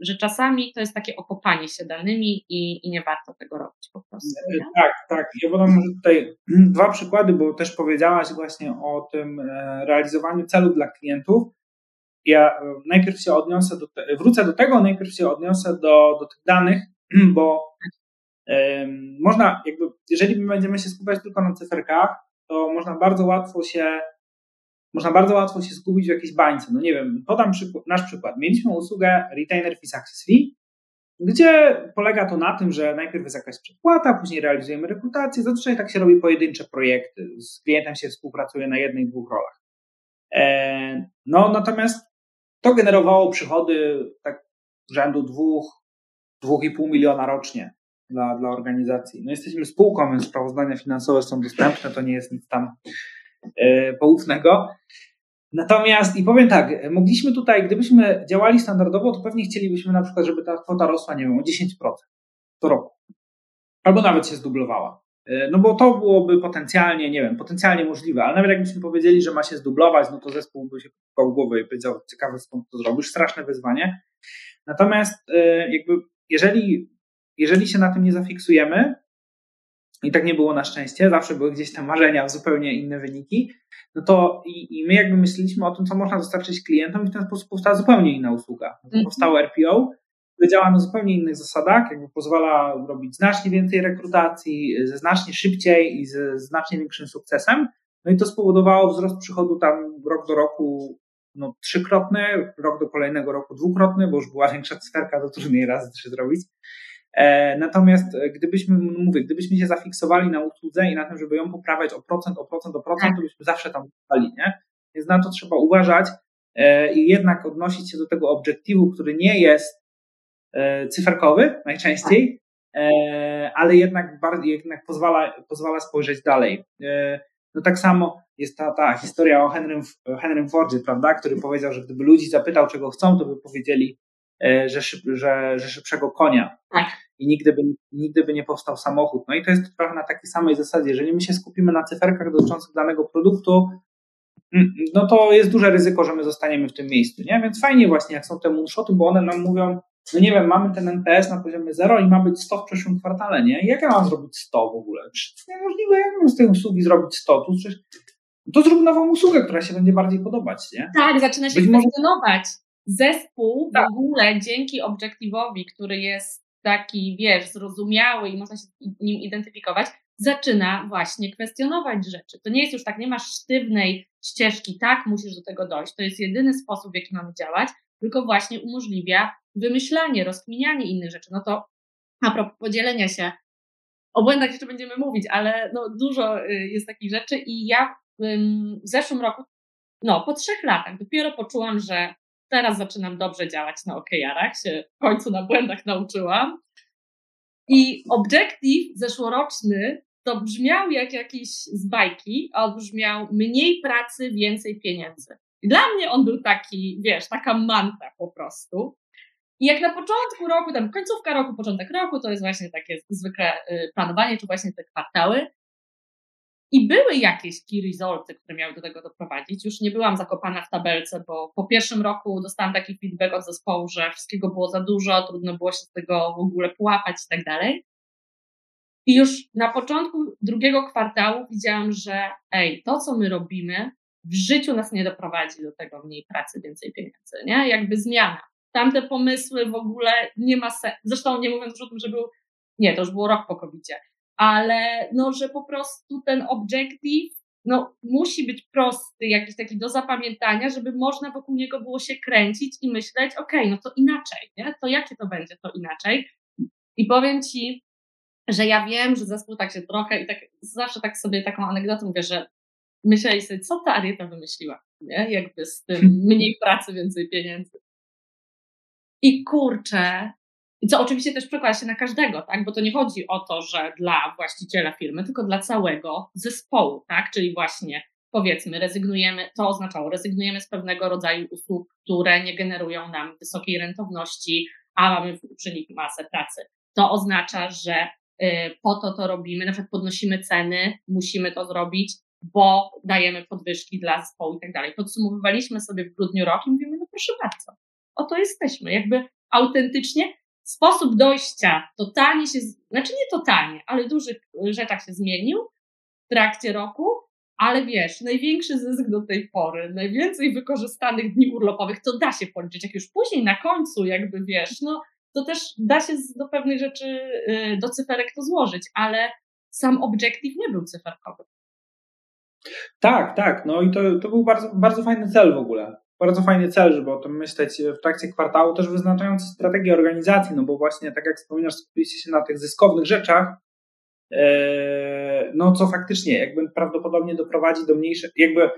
że czasami to jest takie okopanie się danymi i, i nie warto tego robić po prostu. Nie? Tak, tak. Ja podam tutaj dwa przykłady, bo też powiedziałaś właśnie o tym e, realizowaniu celów dla klientów. Ja e, najpierw się odniosę do, te, wrócę do tego, najpierw się odniosę do, do tych danych, bo można jakby, jeżeli my będziemy się skupiać tylko na cyferkach, to można bardzo łatwo się można bardzo łatwo się zgubić w jakiejś bańce. No nie wiem, podam przykład, nasz przykład. Mieliśmy usługę Retainer Fee Success Fee, gdzie polega to na tym, że najpierw jest jakaś przedpłata, później realizujemy rekrutację. Zazwyczaj tak się robi pojedyncze projekty. Z klientem się współpracuje na jednej, dwóch rolach. E, no natomiast to generowało przychody tak rzędu dwóch, dwóch i pół miliona rocznie. dla, dla organizacji. No jesteśmy spółką, więc sprawozdania finansowe są dostępne, to nie jest nic tam poufnego. Natomiast, i powiem tak, mogliśmy tutaj, gdybyśmy działali standardowo, to pewnie chcielibyśmy na przykład, żeby ta kwota rosła, nie wiem, o 10% co roku. Albo nawet się zdublowała. E, no bo to byłoby potencjalnie, nie wiem, potencjalnie możliwe, ale nawet jakbyśmy powiedzieli, że ma się zdublować, no to zespół by się popukał głowę i powiedział, ciekawe skąd to zrobisz, straszne wyzwanie. Natomiast e, jakby jeżeli, jeżeli się na tym nie zafiksujemy, i tak nie było na szczęście, zawsze były gdzieś tam marzenia, zupełnie inne wyniki, no to i, i my jakby myśleliśmy o tym, co można dostarczyć klientom i w ten sposób powstała zupełnie inna usługa. Mhm. Powstało RPO, które działa na zupełnie innych zasadach, jakby pozwala robić znacznie więcej rekrutacji, ze znacznie szybciej i ze znacznie większym sukcesem. No i to spowodowało wzrost przychodu tam rok do roku no, trzykrotny, rok do kolejnego roku dwukrotny, bo już była większa cyferka, to trudniej razy trzy zrobić. E, natomiast e, gdybyśmy, mówię, gdybyśmy się zafiksowali na usłudze i na tym, żeby ją poprawiać o procent, o procent, o procent, tak. to byśmy zawsze tam zostali, nie? Więc na to trzeba uważać e, i jednak odnosić się do tego obiektywu, który nie jest cyferkowy najczęściej, ale jednak bardziej, jednak pozwala, pozwala spojrzeć dalej. No tak samo jest ta, ta historia o Henrym, Henrym Fordzie, prawda, który powiedział, że gdyby ludzi zapytał, czego chcą, to by powiedzieli, że, że, że szybszego konia. Tak. I nigdy by, nigdy by nie powstał samochód. No i to jest trochę na takiej samej zasadzie. Jeżeli my się skupimy na cyferkach dotyczących danego produktu, mm, no to jest duże ryzyko, że my zostaniemy w tym miejscu, nie? Więc fajnie właśnie, jak są te moonshoty, bo one nam mówią, no nie wiem, mamy ten NPS na poziomie 0 i ma być 100 w przyszłym kwartale, nie? Jak ja mam zrobić 100 w ogóle? Przecież to niemożliwe, jak mam z tej usługi zrobić 100? To, przecież, to zrób nową usługę, która się będzie bardziej podobać, nie? Tak, zaczyna się kwestionować. Zespół tak. w ogóle dzięki obiektywowi, który jest taki, wiesz, zrozumiały i można się nim identyfikować, zaczyna właśnie kwestionować rzeczy. To nie jest już tak, nie masz sztywnej ścieżki, tak, musisz do tego dojść. To jest jedyny sposób, w jaki mamy działać, tylko właśnie umożliwia wymyślanie, rozkminianie innych rzeczy. No to a propos podzielenia się, o błędach jeszcze będziemy mówić, ale no, dużo y, jest takich rzeczy i ja w zeszłym roku, no po trzech latach dopiero poczułam, że teraz zaczynam dobrze działać na OKR-ach, się w końcu na błędach nauczyłam. I Objective zeszłoroczny to brzmiał jak jakiś z bajki, a brzmiał mniej pracy, więcej pieniędzy. I dla mnie on był taki, wiesz, taka manta po prostu. I jak na początku roku, tam końcówka roku, początek roku, to jest właśnie takie zwykłe y, planowanie, czy właśnie te kwartały. I były jakieś key resulty, które miały do tego doprowadzić. Już nie byłam zakopana w tabelce, bo po pierwszym roku dostałam taki feedback od zespołu, że wszystkiego było za dużo, trudno było się z tego w ogóle połapać i tak dalej. I już na początku drugiego kwartału widziałam, że ej, to co my robimy w życiu nas nie doprowadzi do tego mniej pracy, więcej pieniędzy, nie? Jakby zmiana. Tamte pomysły w ogóle nie ma sensu. Zresztą nie mówiąc już o tym, że był, nie, to już było rok po covid ale no, że po prostu ten objective no, musi być prosty, jakiś taki do zapamiętania, żeby można wokół niego było się kręcić i myśleć, okej, okay, no to inaczej, nie? To jakie to będzie to inaczej? I powiem Ci, że ja wiem, że zespół tak się trochę i tak zawsze tak sobie taką anegdotę mówię, że myśleli sobie, co ta Arieta wymyśliła, nie? Jakby z tym mniej pracy, więcej pieniędzy. I kurczę, i co oczywiście też przekłada się na każdego, tak? Bo to nie chodzi o to, że dla właściciela firmy, tylko dla całego zespołu, tak? Czyli właśnie powiedzmy, rezygnujemy, to oznaczało, rezygnujemy z pewnego rodzaju usług, które nie generują nam wysokiej rentowności, a mamy przy nich masę pracy. To oznacza, że y, po to to robimy, na przykład podnosimy ceny, musimy to zrobić, bo dajemy podwyżki dla zespołu i tak dalej. Podsumowywaliśmy sobie w grudniu rok i mówimy, no proszę bardzo, oto jesteśmy, jakby autentycznie sposób dojścia totalnie się, znaczy nie totalnie, ale w dużych rzeczach się zmienił w trakcie roku, ale wiesz, największy zysk do tej pory, najwięcej wykorzystanych dni urlopowych, to da się policzyć. Jak już później na końcu, jakby wiesz, no to też da się do pewnej rzeczy, y, do cyferek to złożyć, ale sam obiektyw nie był cyferkowy. Tak, tak. No i to, to był bardzo, bardzo fajny cel w ogóle bardzo fajny cel, żeby o tym myśleć w trakcie kwartału, też wyznaczając strategię organizacji, no bo właśnie tak jak wspominasz, skupiliście się na tych zyskownych rzeczach, e, no co faktycznie jakby prawdopodobnie doprowadzi do mniejszej, jakby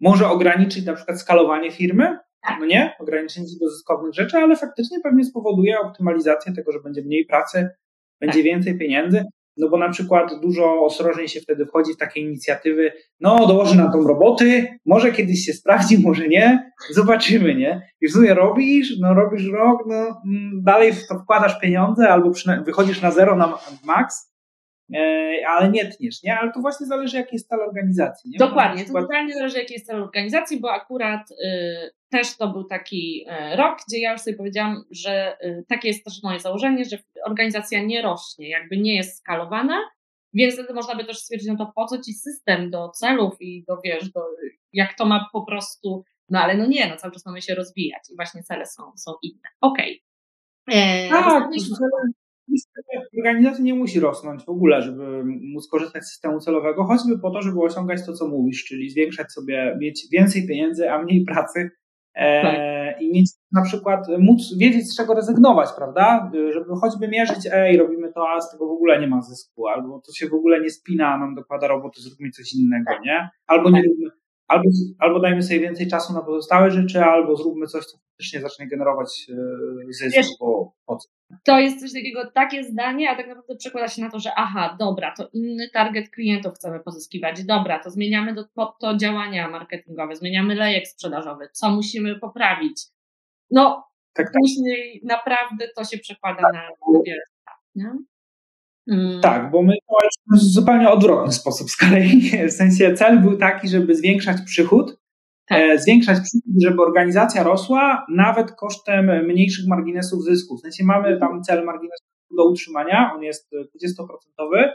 może ograniczyć na przykład skalowanie firmy, tak. no nie, ograniczenie do zyskownych rzeczy, ale faktycznie pewnie spowoduje optymalizację tego, że będzie mniej pracy, będzie tak. więcej pieniędzy, no bo na przykład dużo ostrożniej się wtedy wchodzi w takie inicjatywy, no dołoży na tą roboty, może kiedyś się sprawdzi, może nie, zobaczymy, nie? I w sumie robisz, no robisz rok, no mm, dalej w to wkładasz pieniądze albo wychodzisz na zero na max, ale nie tniesz, nie? Ale to właśnie zależy, jaki jest cel organizacji. Nie? Dokładnie, to totalnie zależy, jaki jest cel organizacji, bo akurat y, też to był taki y, rok, gdzie ja już sobie powiedziałam, że y, takie jest też moje założenie, że organizacja nie rośnie, jakby nie jest skalowana, więc wtedy można by też stwierdzić, no to po co ci system do celów i do, wiesz, do, jak to ma po prostu, no ale no nie, no cały czas mamy się rozwijać i właśnie cele są, są inne. Okej. Okay. E, tak, organizacja nie musi rosnąć w ogóle, żeby móc korzystać z systemu celowego, choćby po to, żeby osiągać to, co mówisz, czyli zwiększać sobie, mieć więcej pieniędzy, a mniej pracy e, tak. i mieć na przykład, móc wiedzieć, z czego rezygnować, prawda? Żeby choćby mierzyć, ej, robimy to, a z tego w ogóle nie ma zysku, albo to się w ogóle nie spina, nam dokłada roboty, zróbmy coś innego, nie? Albo nie róbmy, albo, albo dajmy sobie więcej czasu na pozostałe rzeczy, albo zróbmy coś, co faktycznie zacznie generować e, zysk, Wiesz, bo? To jest coś takiego, takie zdanie, a tak naprawdę przekłada się na to, że aha, dobra, to inny target klientów chcemy pozyskiwać, dobra, to zmieniamy do, pod to działania marketingowe, zmieniamy lejek sprzedażowy, co musimy poprawić. No, tak, tak. później naprawdę to się przekłada tak. na wiele spraw, nie? Mm. Tak, bo my działaliśmy w zupełnie odwrotny sposób z kolei. W sensie cel był taki, żeby zwiększać przychód, tak. E, zwiększać przychód, żeby organizacja rosła nawet kosztem mniejszych marginesów zysku. W sensie mamy tam cel marginesu do utrzymania, on jest 20%,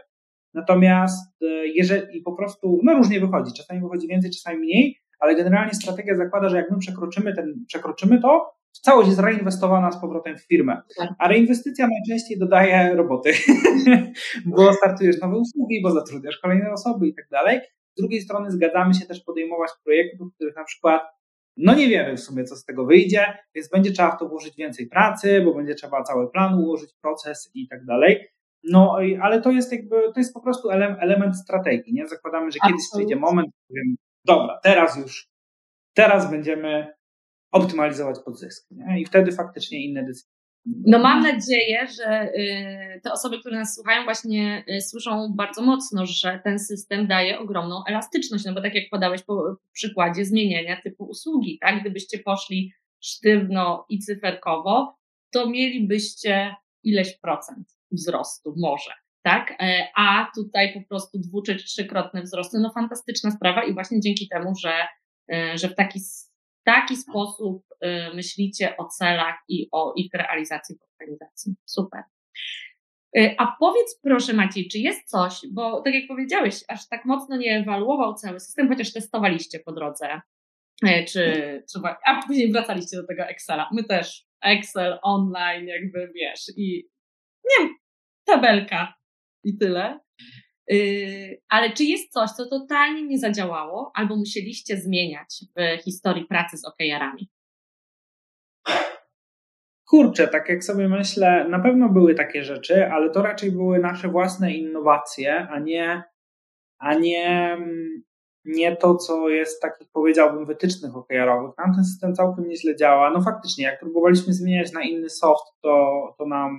natomiast e, jeżeli po prostu, no różnie wychodzi, czasami wychodzi więcej, czasami mniej, ale generalnie strategia zakłada, że jak my przekroczymy, ten, przekroczymy to, całość jest reinwestowana z powrotem w firmę. Tak. A reinwestycja najczęściej dodaje roboty, bo startujesz nowe usługi, bo zatrudniasz kolejne osoby i tak dalej. Z drugiej strony zgadzamy się też podejmować projektów, w których na przykład no nie wiemy w sumie, co z tego wyjdzie, więc będzie trzeba w to włożyć więcej pracy, bo będzie trzeba cały plan ułożyć, proces i tak dalej. No, ale to jest jakby, to jest po prostu element strategii, nie? Zakładamy, że kiedyś przyjdzie moment, w którym, dobra, teraz już, teraz będziemy optymalizować podzysk. Nie? I wtedy faktycznie inne decyzje. No mam nadzieję, że y, te osoby, które nas słuchają, właśnie y, słyszą bardzo mocno, że ten system daje ogromną elastyczność, no bo tak jak podałeś po przykładzie zmienienia typu usługi, tak? Gdybyście poszli sztywno i cyferkowo, to mielibyście ileś procent wzrostu może, tak? E, a tutaj po prostu dwu czy trzykrotne wzrosty, no fantastyczna sprawa i właśnie dzięki temu, że, e, że w taki taki sposób y, myślicie o celach i o ich realizacji w organizacji. Super. Y, a powiedz proszę Maciej, czy jest coś, bo tak jak powiedziałeś, aż tak mocno nie ewaluował cały system, chociaż testowaliście po drodze, y, czy, czy a później wracaliście do tego Excela. My też Excel online, jakby wiesz, i nie wiem, tabelka i tyle. Yy, ale czy jest coś, co totalnie nie zadziałało, albo musieliście zmieniać w historii pracy z OKR-ami? Kurczę, tak jak sobie myślę, na pewno były takie rzeczy, ale to raczej były nasze własne innowacje, a nie, a nie mm, nie to, co jest takich, powiedziałbym, wytycznych OKR-owych. Tam ten system całkiem nieźle działa. No faktycznie, jak próbowaliśmy zmieniać na inny soft, to, to, nam,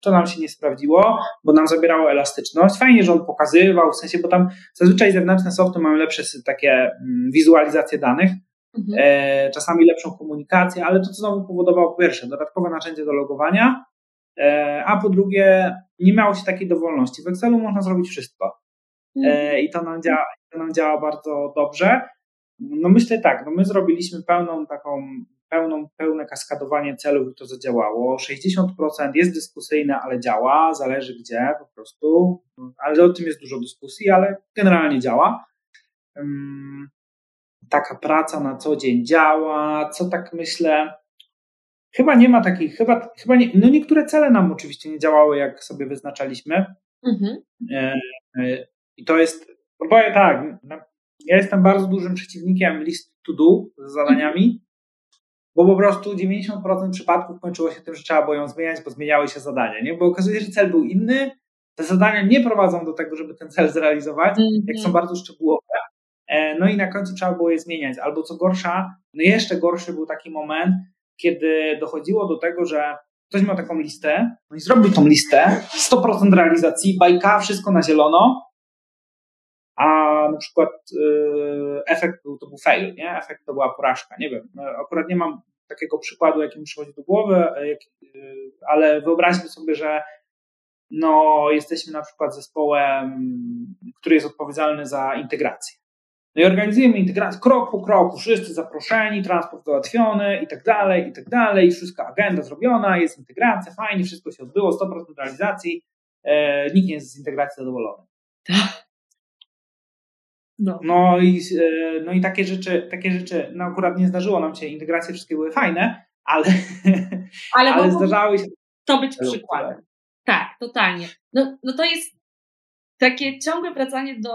to nam się nie sprawdziło, bo nam zabierało elastyczność. Fajnie, że on pokazywał, w sensie, bo tam zazwyczaj zewnętrzne softy mają lepsze takie mm, wizualizacje danych, mhm. e, czasami lepszą komunikację, ale to znowu powodowało po pierwsze dodatkowe narzędzie do logowania, e, a po drugie nie miało się takiej dowolności. W Excelu można zrobić wszystko. E, mhm. I to nam działa, nam działa bardzo dobrze. No myślę tak, no my zrobiliśmy pełną taką, pełną, pełne kaskadowanie celów i to zadziałało. 60% jest dyskusyjne, ale działa, zależy gdzie po prostu, ale o tym jest dużo dyskusji, ale generalnie działa. Taka praca na co dzień działa, co tak myślę, chyba nie ma takich, chyba, chyba nie, no niektóre cele nam oczywiście nie działały, jak sobie wyznaczaliśmy. Mhm. E, e, I to jest powiem tak, no, ja jestem bardzo dużym przeciwnikiem list to do z zadaniami, bo po prostu 90% przypadków kończyło się tym, że trzeba było ją zmieniać, bo zmieniały się zadania, nie? Bo okazuje się, że cel był inny, te zadania nie prowadzą do tego, żeby ten cel zrealizować, mm -hmm. jak są mhm. bardzo szczegółowe. E, no i na końcu trzeba było je zmieniać. Albo co gorsza, no jeszcze gorszy był taki moment, kiedy dochodziło do tego, że ktoś miał taką listę, no i zrobił tą listę, 100% realizacji, bajka, wszystko na zielono, a na przykład yy, efekt był, to był fail, nie? Efekt to była porażka, nie wiem. No, akurat nie mam takiego przykładu, jaki mi przychodzi do głowy, yy, ale wyobraźmy sobie, że no, jesteśmy na przykład zespołem, który jest odpowiedzialny za integrację. No i organizujemy integrację krok po kroku, wszyscy zaproszeni, transport załatwiony i tak dalej, i tak dalej, wszystko agenda zrobiona, jest integracja, fajnie, wszystko się odbyło, 100% realizacji, e, nikt nie jest z integracji zadowolony. No. No, i, e, no i takie rzeczy, takie rzeczy, no akurat nie zdarzyło nam się, integracje wszystkie były fajne, ale, ale, ale zdarzały się. To być przykładem. Tak, totalnie. No, no to jest takie ciągłe wracanie do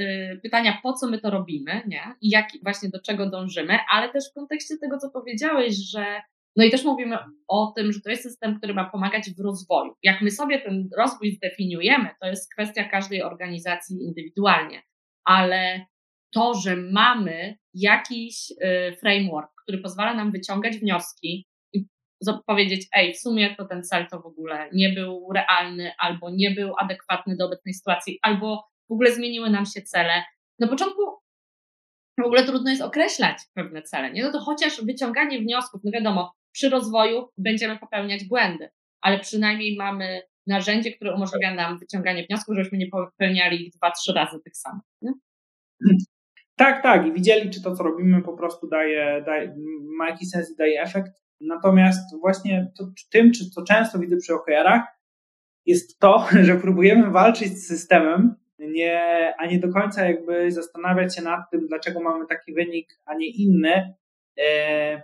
y, pytania, po co my to robimy, nie? I jak właśnie do czego dążymy, ale też w kontekście tego, co powiedziałeś, że no i też mówimy o tym, że to jest system, który ma pomagać w rozwoju. Jak my sobie ten rozwój zdefiniujemy, to jest kwestia każdej organizacji indywidualnie, ale to, że mamy jakiś y, framework, który pozwala nam wyciągać wnioski, powiedzieć, ej, w sumie to ten cel to w ogóle nie był realny, albo nie był adekwatny do obecnej sytuacji, albo w ogóle zmieniły nam się cele. Na początku w ogóle trudno jest określać pewne cele, nie? No to chociaż wyciąganie wniosków, no wiadomo, przy rozwoju będziemy popełniać błędy, ale przynajmniej mamy narzędzie, które umożliwia nam wyciąganie wniosków, żebyśmy nie popełniali ich dwa, trzy razy tych samych. Nie? Tak, tak. I widzieli, czy to, co robimy, po prostu daje, daje ma jakiś sens i daje efekt. Natomiast właśnie to, tym, czy co często widzę przy OKR-ach, jest to, że próbujemy walczyć z systemem, nie, a nie do końca jakby zastanawiać się nad tym, dlaczego mamy taki wynik, a nie inny. E,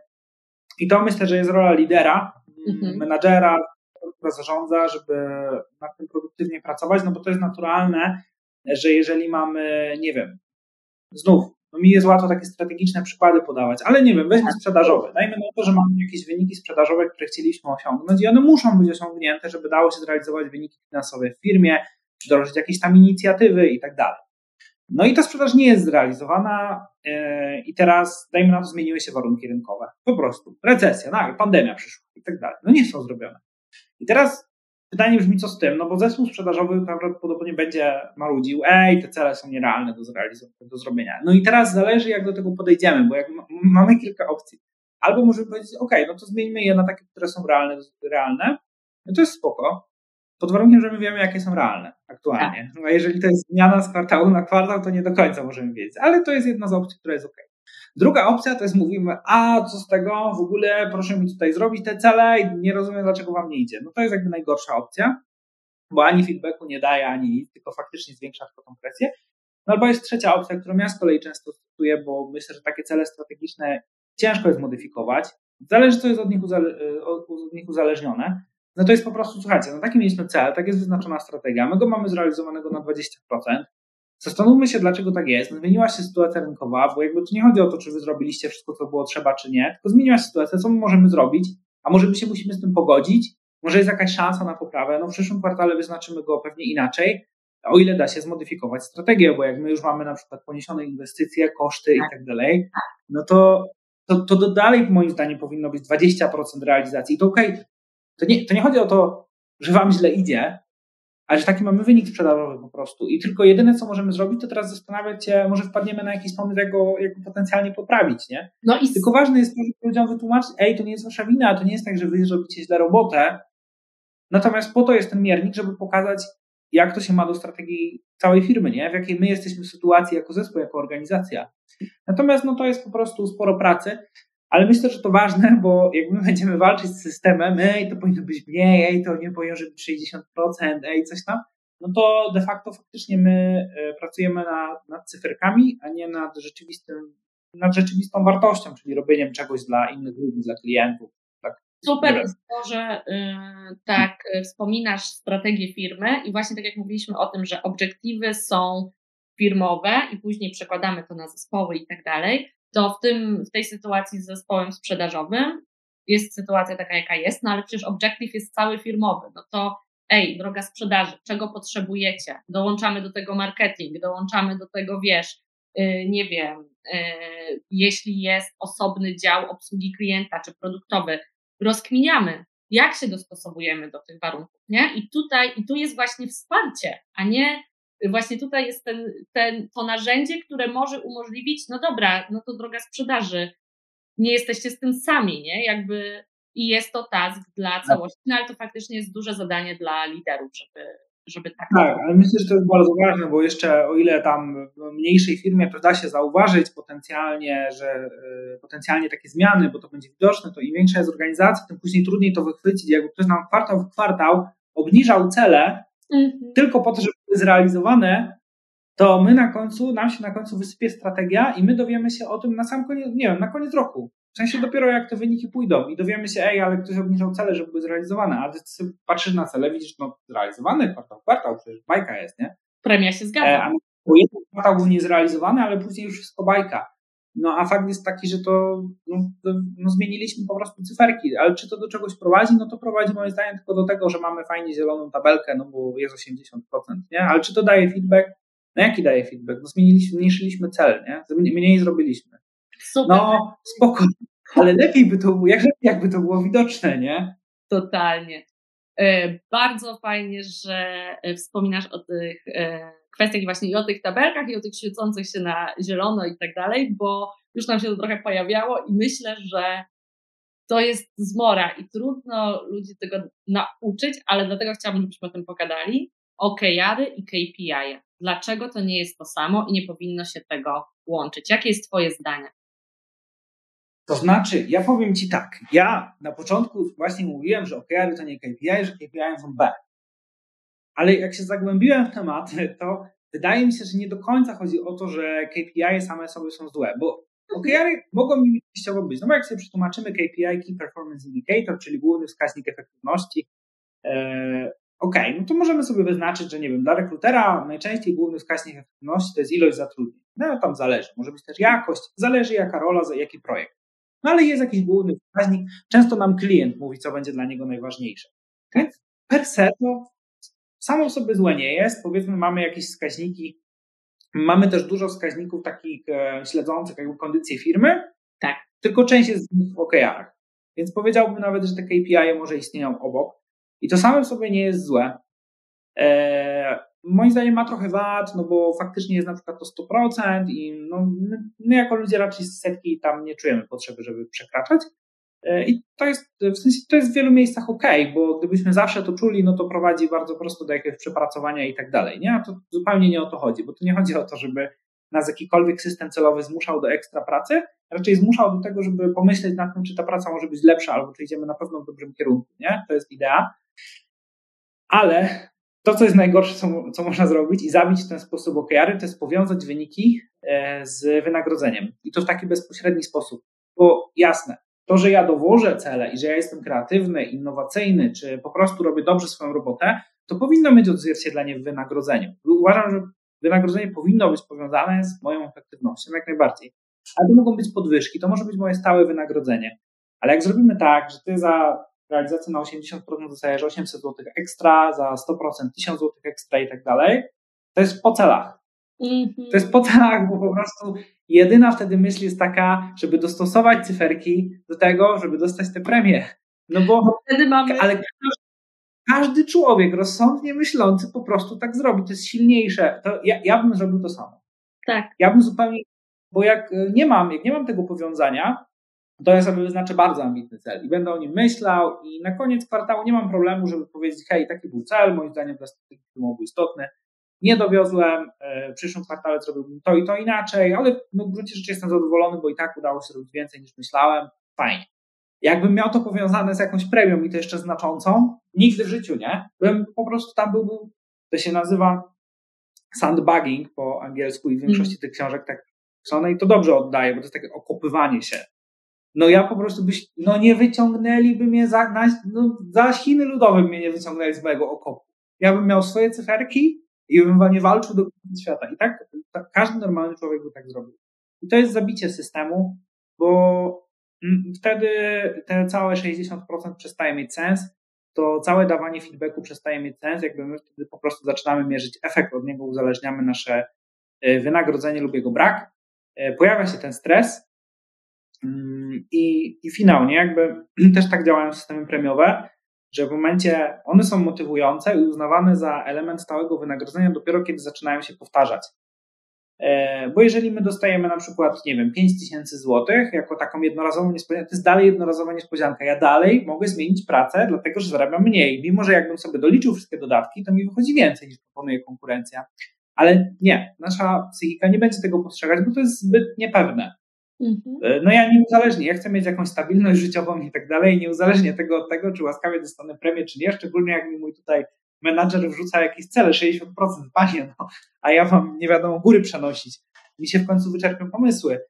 I to myślę, że jest rola lidera, mhm. menadżera, która zarządza, żeby nad tym produktywnie pracować, no bo to jest naturalne, że jeżeli mamy, nie wiem, znów no mi jest łatwo takie strategiczne przykłady podawać, ale nie wiem, weźmy sprzedażowe. Dajmy na to, że mamy jakieś wyniki sprzedażowe, które chcieliśmy osiągnąć i one muszą być osiągnięte, żeby dało się zrealizować wyniki finansowe w firmie, wdrożyć jakieś tam inicjatywy i tak dalej. No i ta sprzedaż nie jest zrealizowana yy, i teraz, dajmy na to, zmieniły się warunki rynkowe. Po prostu. Recesja, no, pandemia przyszła i tak dalej. No nie są zrobione. I teraz Pytanie brzmi, co z tym? No bo zespół sprzedażowy prawdopodobnie będzie marudził, ej, te cele są nierealne do, zrealizowania, do zrobienia. No i teraz zależy, jak do tego podejdziemy, bo jak mamy kilka opcji. Albo możemy powiedzieć, ok, no to zmieńmy je na takie, które są realne, realne. No to jest spoko, pod warunkiem, że my wiemy, jakie są realne aktualnie. Tak. A jeżeli to jest zmiana z kwartału na kwartał, to nie do końca możemy wiedzieć, ale to jest jedna z opcji, która jest ok. Druga opcja to jest mówimy, a co z tego, w ogóle proszę mi tutaj zrobić te cele i nie rozumiem, dlaczego wam nie idzie. No to jest jakby najgorsza opcja, bo ani feedbacku nie daje, ani nic, tylko faktycznie zwiększa tylko tą presję. No albo jest trzecia opcja, którą ja z kolei często stosuję, bo myślę, że takie cele strategiczne ciężko jest modyfikować. Zależy, co jest od nich, uzale- od nich uzależnione. No to jest po prostu, słuchajcie, no taki mieliśmy cel, tak jest wyznaczona strategia, my go mamy zrealizowanego na 20%, Zastanówmy się, dlaczego tak jest. Zmieniła się sytuacja rynkowa, bo jakby tu nie chodzi o to, czy wy zrobiliście wszystko, co było trzeba, czy nie, tylko zmieniła się sytuacja, co my możemy zrobić, a może my się musimy z tym pogodzić, może jest jakaś szansa na poprawę, no w przyszłym kwartale wyznaczymy go pewnie inaczej, o ile da się zmodyfikować strategię, bo jak my już mamy na przykład poniesione inwestycje, koszty i tak dalej, no to, to, to dalej moim zdaniem powinno być 20% realizacji. I to okej, okay, to nie, to nie chodzi o to, że wam źle idzie, ale że taki mamy wynik sprzedażowy po prostu. I tylko jedyne, co możemy zrobić, to teraz zastanawiać się, może wpadniemy na jakiś pomysł, jak go, jak go potencjalnie poprawić, nie? No i... Tylko ważne jest to, żeby ludziom wytłumaczyć, ej, to nie jest wasza wina, to nie jest tak, że wy zrobicie źle robotę. Natomiast po to jest ten miernik, żeby pokazać, jak to się ma do strategii całej firmy, nie? W jakiej my jesteśmy w sytuacji jako zespół, jako organizacja. Natomiast no to jest po prostu sporo pracy. Ale myślę, że to ważne, bo jak my będziemy walczyć z systemem, ej, to powinno być mniej, ej, to nie powinno być 60%, ej, coś tam, no to de facto faktycznie my e, pracujemy na, nad cyferkami, a nie nad rzeczywistym, nad rzeczywistą wartością, czyli robieniem czegoś dla innych ludzi, dla klientów. Tak. Super jest to, że yy, tak wspominasz strategię firmy i właśnie tak jak mówiliśmy o tym, że obiektywy są firmowe i później przekładamy to na zespoły i tak dalej, to w, tym, w tej sytuacji z zespołem sprzedażowym jest sytuacja taka, jaka jest, no ale przecież objective jest cały firmowy. No to ej, droga sprzedaży, czego potrzebujecie? Dołączamy do tego marketing, dołączamy do tego, wiesz, yy, nie wiem, yy, jeśli jest osobny dział obsługi klienta czy produktowy, rozkminiamy, jak się dostosowujemy do tych warunków, nie? I tutaj, i tu jest właśnie wsparcie, a nie właśnie tutaj jest ten, ten, to narzędzie, które może umożliwić, no dobra, no to droga sprzedaży, nie jesteście z tym sami, nie? Jakby i jest to task dla tak. całości, no ale to faktycznie jest duże zadanie dla liderów, żeby, żeby tak. Tak, ale myślę, że to jest bardzo ważne, bo jeszcze o ile tam w mniejszej firmie to da się zauważyć potencjalnie, że y, potencjalnie takie zmiany, bo to będzie widoczne, to im większa jest organizacja, tym później trudniej to wychwycić. Jakby ktoś nam kwartał w kwartał obniżał cele mhm. tylko po to, żeby zrealizowane, to my na końcu, nam się na końcu wysypie strategia i my dowiemy się o tym na sam koniec, nie wiem, na koniec roku. W sensie dopiero jak te wyniki pójdą i dowiemy się, ej, ale ktoś obniżał cele, żeby były zrealizowane, a ty sobie patrzysz na cele, widzisz, no zrealizowane, kwartał, kwartał, przecież bajka jest, nie? Premia się zgadza. E, a jeden kwartał był niezrealizowany, ale później już wszystko bajka. No a fakt jest taki, że to, no, no, zmieniliśmy po prostu cyferki, ale czy to do czegoś prowadzi? No to prowadzi moim zdaniem tylko do tego, że mamy fajnie zieloną tabelkę, no bo jest 80%, nie? Ale czy to daje feedback? No jaki daje feedback? No zmieniliśmy, zmniejszyliśmy cel, nie? Mniej zrobiliśmy. Super. No spoko, ale lepiej by to było, jak jakby to było widoczne, nie? Totalnie. E, bardzo fajnie, że e, wspominasz o tych e, kwestiach właśnie i o tych tabelkach i o tych świecących się na zielono i tak dalej, bo już nam się to trochę pojawiało i myślę, że to jest zmora i trudno ludzi tego nauczyć, ale dlatego chciałabym, żebyśmy o tym pogadali. OKR-y i KPI. Dlaczego to nie jest to samo i nie powinno się tego łączyć? Jakie jest Twoje zdanie? To znaczy, ja powiem Ci tak, ja na początku właśnie mówiłem, że OKR to nie KPI, że KPI są B. Ale jak się zagłębiłem w temat, to wydaje mi się, że nie do końca chodzi o to, że KPI same sobie są złe, bo OKR mogą mi częściowo być. No bo jak sobie przetłumaczymy KPI, Key Performance Indicator, czyli główny wskaźnik efektywności, e, OK, no to możemy sobie wyznaczyć, że nie wiem, dla rekrutera najczęściej główny wskaźnik efektywności to jest ilość zatrudnień. No tam zależy, może być też jakość, zależy jaka rola, jaki projekt. No ale jest jakiś główny wskaźnik, często nam klient mówi, co będzie dla niego najważniejsze. Więc per se to samo sobie złe nie jest. Powiedzmy, mamy jakieś wskaźniki, mamy też dużo wskaźników takich e, śledzących jakby kondycję firmy, tak. tylko część jest z nich w OKR-ach. Więc powiedziałbym nawet, że te KPI może istnieją obok. I to samo sobie nie jest złe. E, moim zdaniem ma trochę wad, no bo faktycznie jest na przykład to 100% i no, my, my jako ludzie raczej setki tam nie czujemy potrzeby, żeby przekraczać. E, I to jest, w sensie, to jest w wielu miejscach ok, bo gdybyśmy zawsze to czuli, no to prowadzi bardzo prosto do jakiegoś przepracowania i tak dalej, nie? A to zupełnie nie o to chodzi, bo to nie chodzi o to, żeby nas jakikolwiek system celowy zmuszał do ekstra pracy, raczej zmuszał do tego, żeby pomyśleć nad tym, czy ta praca może być lepsza, albo czy idziemy na pewno w dobrym kierunku, nie? To jest idea. Ale to, co jest najgorsze, co, co można zrobić i zabić w ten sposób OKR-y, to jest powiązać wyniki e, z wynagrodzeniem. I to w taki bezpośredni sposób. Bo jasne, to, że ja dowożę cele i że ja jestem kreatywny, innowacyjny, czy po prostu robię dobrze swoją robotę, to powinno mieć odzwierciedlenie w wynagrodzeniu. Uważam, że wynagrodzenie powinno być powiązane z moją efektywnością jak najbardziej. Ale to mogą być podwyżki, to może być moje stałe wynagrodzenie. Ale jak zrobimy tak, że ty za realizację na 80% dostajesz 800 zł ekstra, za 100% 1000 zł ekstra i tak dalej, to jest po celach. To jest po celach, bo po prostu jedyna wtedy myśl jest taka, żeby dostosować cyferki do tego, żeby dostać te premie. No bo wtedy mamy. Ale każdy człowiek rozsądnie myślący po prostu tak zrobi. To jest silniejsze. To ja, ja bym zrobił to samo. Tak. Ja bym zupełnie, bo jak nie mam, jak nie mam tego powiązania, to ja sobie wyznaczę bardzo ambitny cel i będę o nim myślał i na koniec kwartału nie mam problemu, żeby powiedzieć, hej, taki był cel, moim zdaniem dla strategii był istotny, nie dowiozłem, e, w przyszłym kwartale zrobiłbym to i to inaczej, ale no, w gruncie rzeczy jestem zadowolony, bo i tak udało się zrobić więcej niż myślałem, fajnie. Jakbym miał to powiązane z jakąś premią i to jeszcze znaczącą, nigdy w życiu nie, bym po prostu tam był, to się nazywa sandbagging po angielsku i w większości mm. tych książek tak pisane i to dobrze oddaje, bo to jest takie okopywanie się no ja po prostu byś, no nie wyciągnęliby mnie za, na, no, za Chiny ludowe mnie nie wyciągnęli z mojego okopu. Ja bym miał swoje cyferki i bym nie walczył do końca świata. I tak, tak, każdy normalny człowiek by tak zrobił. I to jest zabicie systemu, bo wtedy te całe 60% przestaje mieć sens, to całe dawanie feedbacku przestaje mieć sens, jakby my wtedy po prostu zaczynamy mierzyć efekt, od niego uzależniamy nasze e, wynagrodzenie lub jego brak. E, pojawia się ten stres, Mm, I, I finalnie jakby też tak działają systemy premiowe, że w momencie one są motywujące i uznawane za element stałego wynagrodzenia dopiero kiedy zaczynają się powtarzać. E, bo jeżeli my dostajemy na przykład, nie wiem, 5 tysięcy złotych jako taką jednorazową niespodziankę, to jest dalej jednorazowa niespodzianka. Ja dalej mogę zmienić pracę, dlatego że zarabiam mniej. Mimo, że jakbym sobie doliczył wszystkie dodatki, to mi wychodzi więcej niż proponuje konkurencja. Ale nie, nasza psychika nie będzie tego postrzegać, bo to jest zbyt niepewne. Mhm. E, no ja niezależnie, ja chcę mieć jakąś stabilność życiową i tak dalej, niezależnie tego od tego, czy łaskawie dostanę premię, czy nie, szczególnie jak mi mój tutaj menadżer wrzuca jakieś cele, 60%, panie, no, a ja mam nie wiadomo góry przenosić. Mi się w końcu wyczerpią pomysły.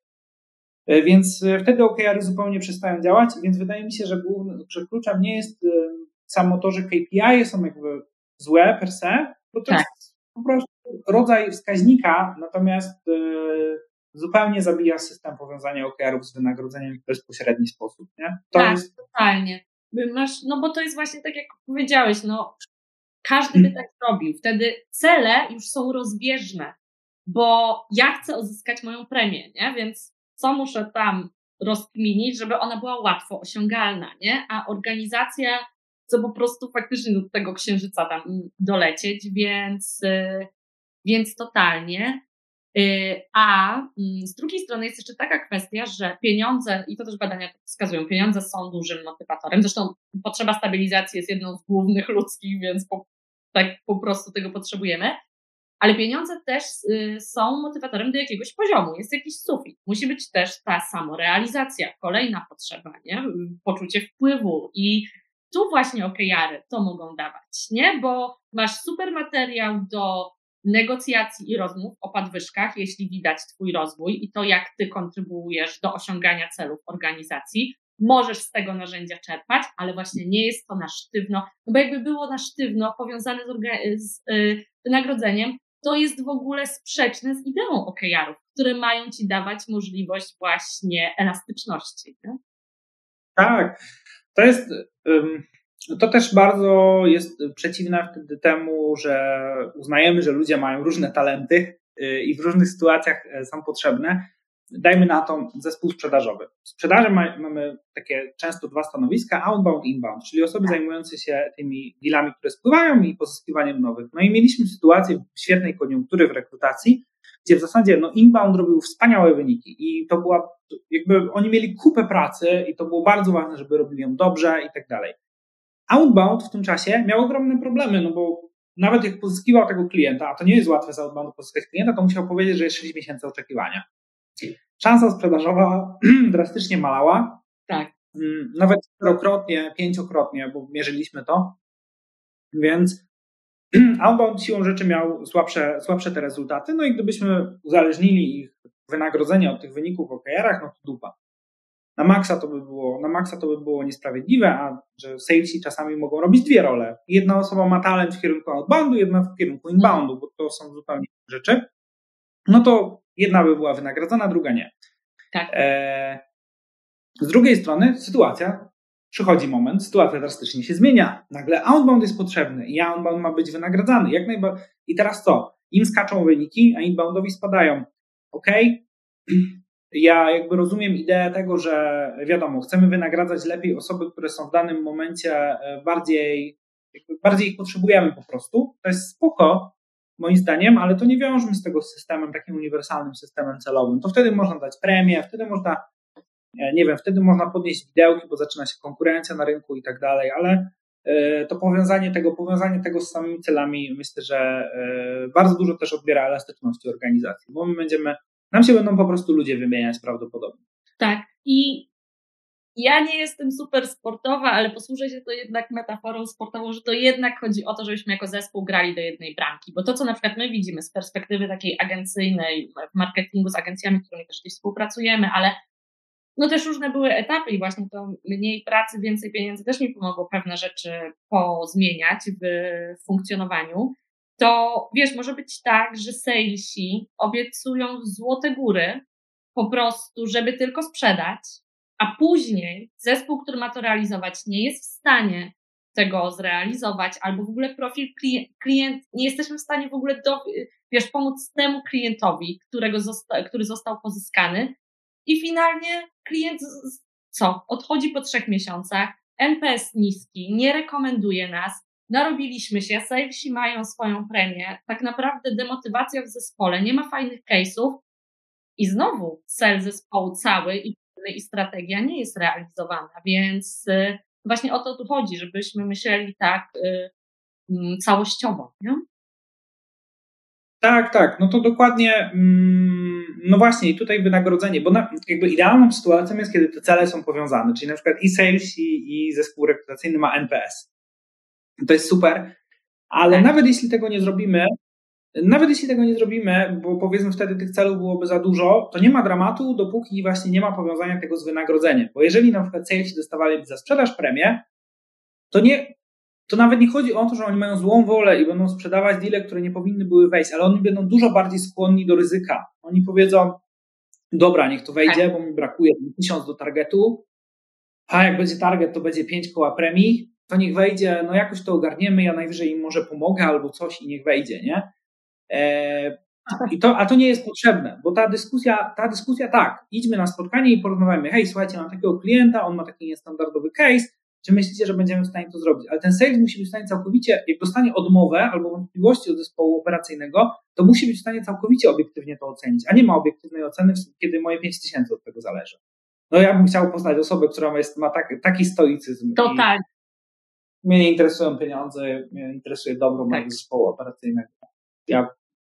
E, więc e, wtedy OKR-y zupełnie przestają działać, więc wydaje mi się, że, główny, że kluczem nie jest samo to, że KPI są jakby złe per se, bo to tak. jest po prostu rodzaj wskaźnika, natomiast zupełnie zabija system powiązania OKR-ów z wynagrodzeniem w bezpośredni sposób. Nie? To tak, jest... totalnie. Masz, no bo to jest właśnie tak, jak powiedziałeś, no każdy by tak robił. Wtedy cele już są rozbieżne, bo ja chcę uzyskać moją premię, nie? Więc co muszę tam rozkminić, żeby ona była łatwo osiągalna, nie? A organizacja chce po prostu faktycznie do tego księżyca tam dolecieć, więc, y, więc totalnie. Y, a mm, z drugiej strony jest jeszcze taka kwestia, że pieniądze, i to też badania wskazują, pieniądze są dużym motywatorem. Zresztą potrzeba stabilizacji jest jedną z głównych ludzkich, więc po, tak po prostu tego potrzebujemy. Ale pieniądze też y, są motywatorem do jakiegoś poziomu. Jest jakiś sufit. Musi być też ta samorealizacja, kolejna potrzeba, nie? poczucie wpływu. I tu właśnie okejary to mogą dawać, nie? Bo masz super materiał do negocjacji i rozmów o podwyżkach, jeśli widać Twój rozwój i to, jak Ty kontrybuujesz do osiągania celów organizacji. Możesz z tego narzędzia czerpać, ale właśnie nie jest to na sztywno, no bo jakby było na sztywno powiązane z, z yy, wynagrodzeniem, to jest w ogóle sprzeczne z ideą OKR-ów, które mają Ci dawać możliwość właśnie elastyczności. Nie? Tak, to jest. To też bardzo jest przeciwne wtedy temu, że uznajemy, że ludzie mają różne talenty y, i w różnych sytuacjach e, są potrzebne. Dajmy na to zespół sprzedażowy. W sprzedaży mamy takie często dwa stanowiska, outbound i inbound, czyli osoby zajmujące się tymi dealami, które spływają i pozyskiwaniem nowych. No i mieliśmy sytuację świetnej koniunktury w rekrutacji, gdzie w zasadzie no, inbound robił wspaniałe wyniki i to była, jakby oni mieli kupę pracy i to było bardzo ważne, żeby robili ją dobrze i tak dalej. Outbound w tym czasie miał ogromne problemy, no bo nawet jak pozyskiwał tego klienta, a to nie jest łatwe z outboundu pozyskać klienta, to musiał powiedzieć, że jest 6 miesięcy oczekiwania. Szansa sprzedażowa drastycznie malała. Tak. Mm, nawet czterokrotnie, pięciokrotnie, bo mierzyliśmy to. Więc outbound siłą rzeczy miał słabsze, słabsze te rezultaty. No i gdybyśmy uzależnili ich wynagrodzenie od tych wyników w OKR-ach, no to dupa. Na maksa to by było, na maksa to by było niesprawiedliwe, a że salesi czasami mogą robić dwie role. Jedna osoba ma talent w kierunku outboundu, jedna w kierunku inboundu, bo to są zupełnie rzeczy. No to jedna by była wynagradzana, druga nie. Tak. E, z drugiej strony sytuacja, przychodzi moment, sytuacja drastycznie się zmienia. Nagle outbound jest potrzebny i outbound ma być wynagradzany. Jak najbardziej. I teraz co? Im skaczą wyniki, a inboundowi spadają. Ok, ja jakby rozumiem ideę tego, że wiadomo, chcemy wynagradzać lepiej osoby, które są w danym momencie e, bardziej, bardziej ich potrzebujemy po prostu. To jest spoko, moim zdaniem, ale to nie wiążmy z tego systemem, takim uniwersalnym systemem celowym. To wtedy można dać premię, wtedy można, e, nie wiem, wtedy można podnieść widełki, bo zaczyna się konkurencja na rynku i tak dalej, ale e, to powiązanie tego, powiązanie tego z samymi celami myślę, że bardzo dużo też odbiera elastyczności organizacji, bo my będziemy nam się będą po prostu ludzie wymieniać prawdopodobnie. Tak. I ja nie jestem super sportowa, ale posłużę się to jednak metaforą sportową, że to jednak chodzi o to, żebyśmy jako zespół grali do jednej bramki. Bo to, co na przykład my widzimy z perspektywy takiej agencyjnej, w marketingu z agencjami, z którymi też gdzieś współpracujemy, ale no też różne były etapy i właśnie to mniej pracy, więcej pieniędzy też mi pomogło pewne rzeczy pozmieniać w funkcjonowaniu to wiesz, może być tak, że salesi obiecują złote góry po prostu, żeby tylko sprzedać, a później zespół, który ma to realizować, nie jest w stanie tego zrealizować, albo w ogóle profil klient, nie jesteśmy w stanie w ogóle do, wiesz, pomóc temu klientowi, którego zosta, który został pozyskany. I finalnie klient co? Odchodzi po trzech miesiącach, NPS niski, nie rekomenduje nas, narobiliśmy się, salesi mają swoją premię, tak naprawdę demotywacja w zespole, nie ma fajnych case'ów i znowu cel zespołu cały i, i strategia nie jest realizowana, więc y, właśnie o to tu chodzi, żebyśmy myśleli tak y, mm, całościowo. Nie? Tak, tak, no to dokładnie, mm, no właśnie, i tutaj wynagrodzenie, bo na, jakby idealną sytuacją jest, kiedy te cele są powiązane, czyli na przykład i sales, i, i zespół rekrutacyjny ma NPS. To jest super, ale tak. nawet jeśli tego nie zrobimy, nawet jeśli tego nie zrobimy, bo powiedzmy wtedy tych celów byłoby za dużo, to nie ma dramatu, dopóki właśnie nie ma powiązania tego z wynagrodzeniem. Bo jeżeli na przykład salesi dostawaliby za sprzedaż premię, to nie, to nawet nie chodzi o to, że oni mają złą wolę i będą sprzedawać deale, które nie powinny były wejść, ale oni będą dużo bardziej skłonni do ryzyka. Oni powiedzą, dobra, niech to wejdzie, tak. bo mi brakuje tysiąc do targetu, a jak będzie target, to będzie pięć koła premii, to niech wejdzie, no jakoś to ogarniemy, ja najwyżej im może pomogę albo coś i niech wejdzie, nie? E, i to, a to nie jest potrzebne, bo ta dyskusja, ta dyskusja tak, idźmy na spotkanie i porozmawiamy, hej, słuchajcie, mam takiego klienta, on ma taki niestandardowy case, czy myślicie, że będziemy w stanie to zrobić? Ale ten sales musi być w stanie całkowicie, jak dostanie odmowę albo wątpliwości od zespołu operacyjnego, to musi być w stanie całkowicie obiektywnie to ocenić, a nie ma obiektywnej oceny, kiedy moje 5 tysięcy od tego zależy. No ja bym chciał poznać osobę, która jest, ma tak, taki stoicyzm. To tak. Mnie nie interesują pieniądze, mnie interesuje dobro tak. mojego zespołu operacyjnego. Ja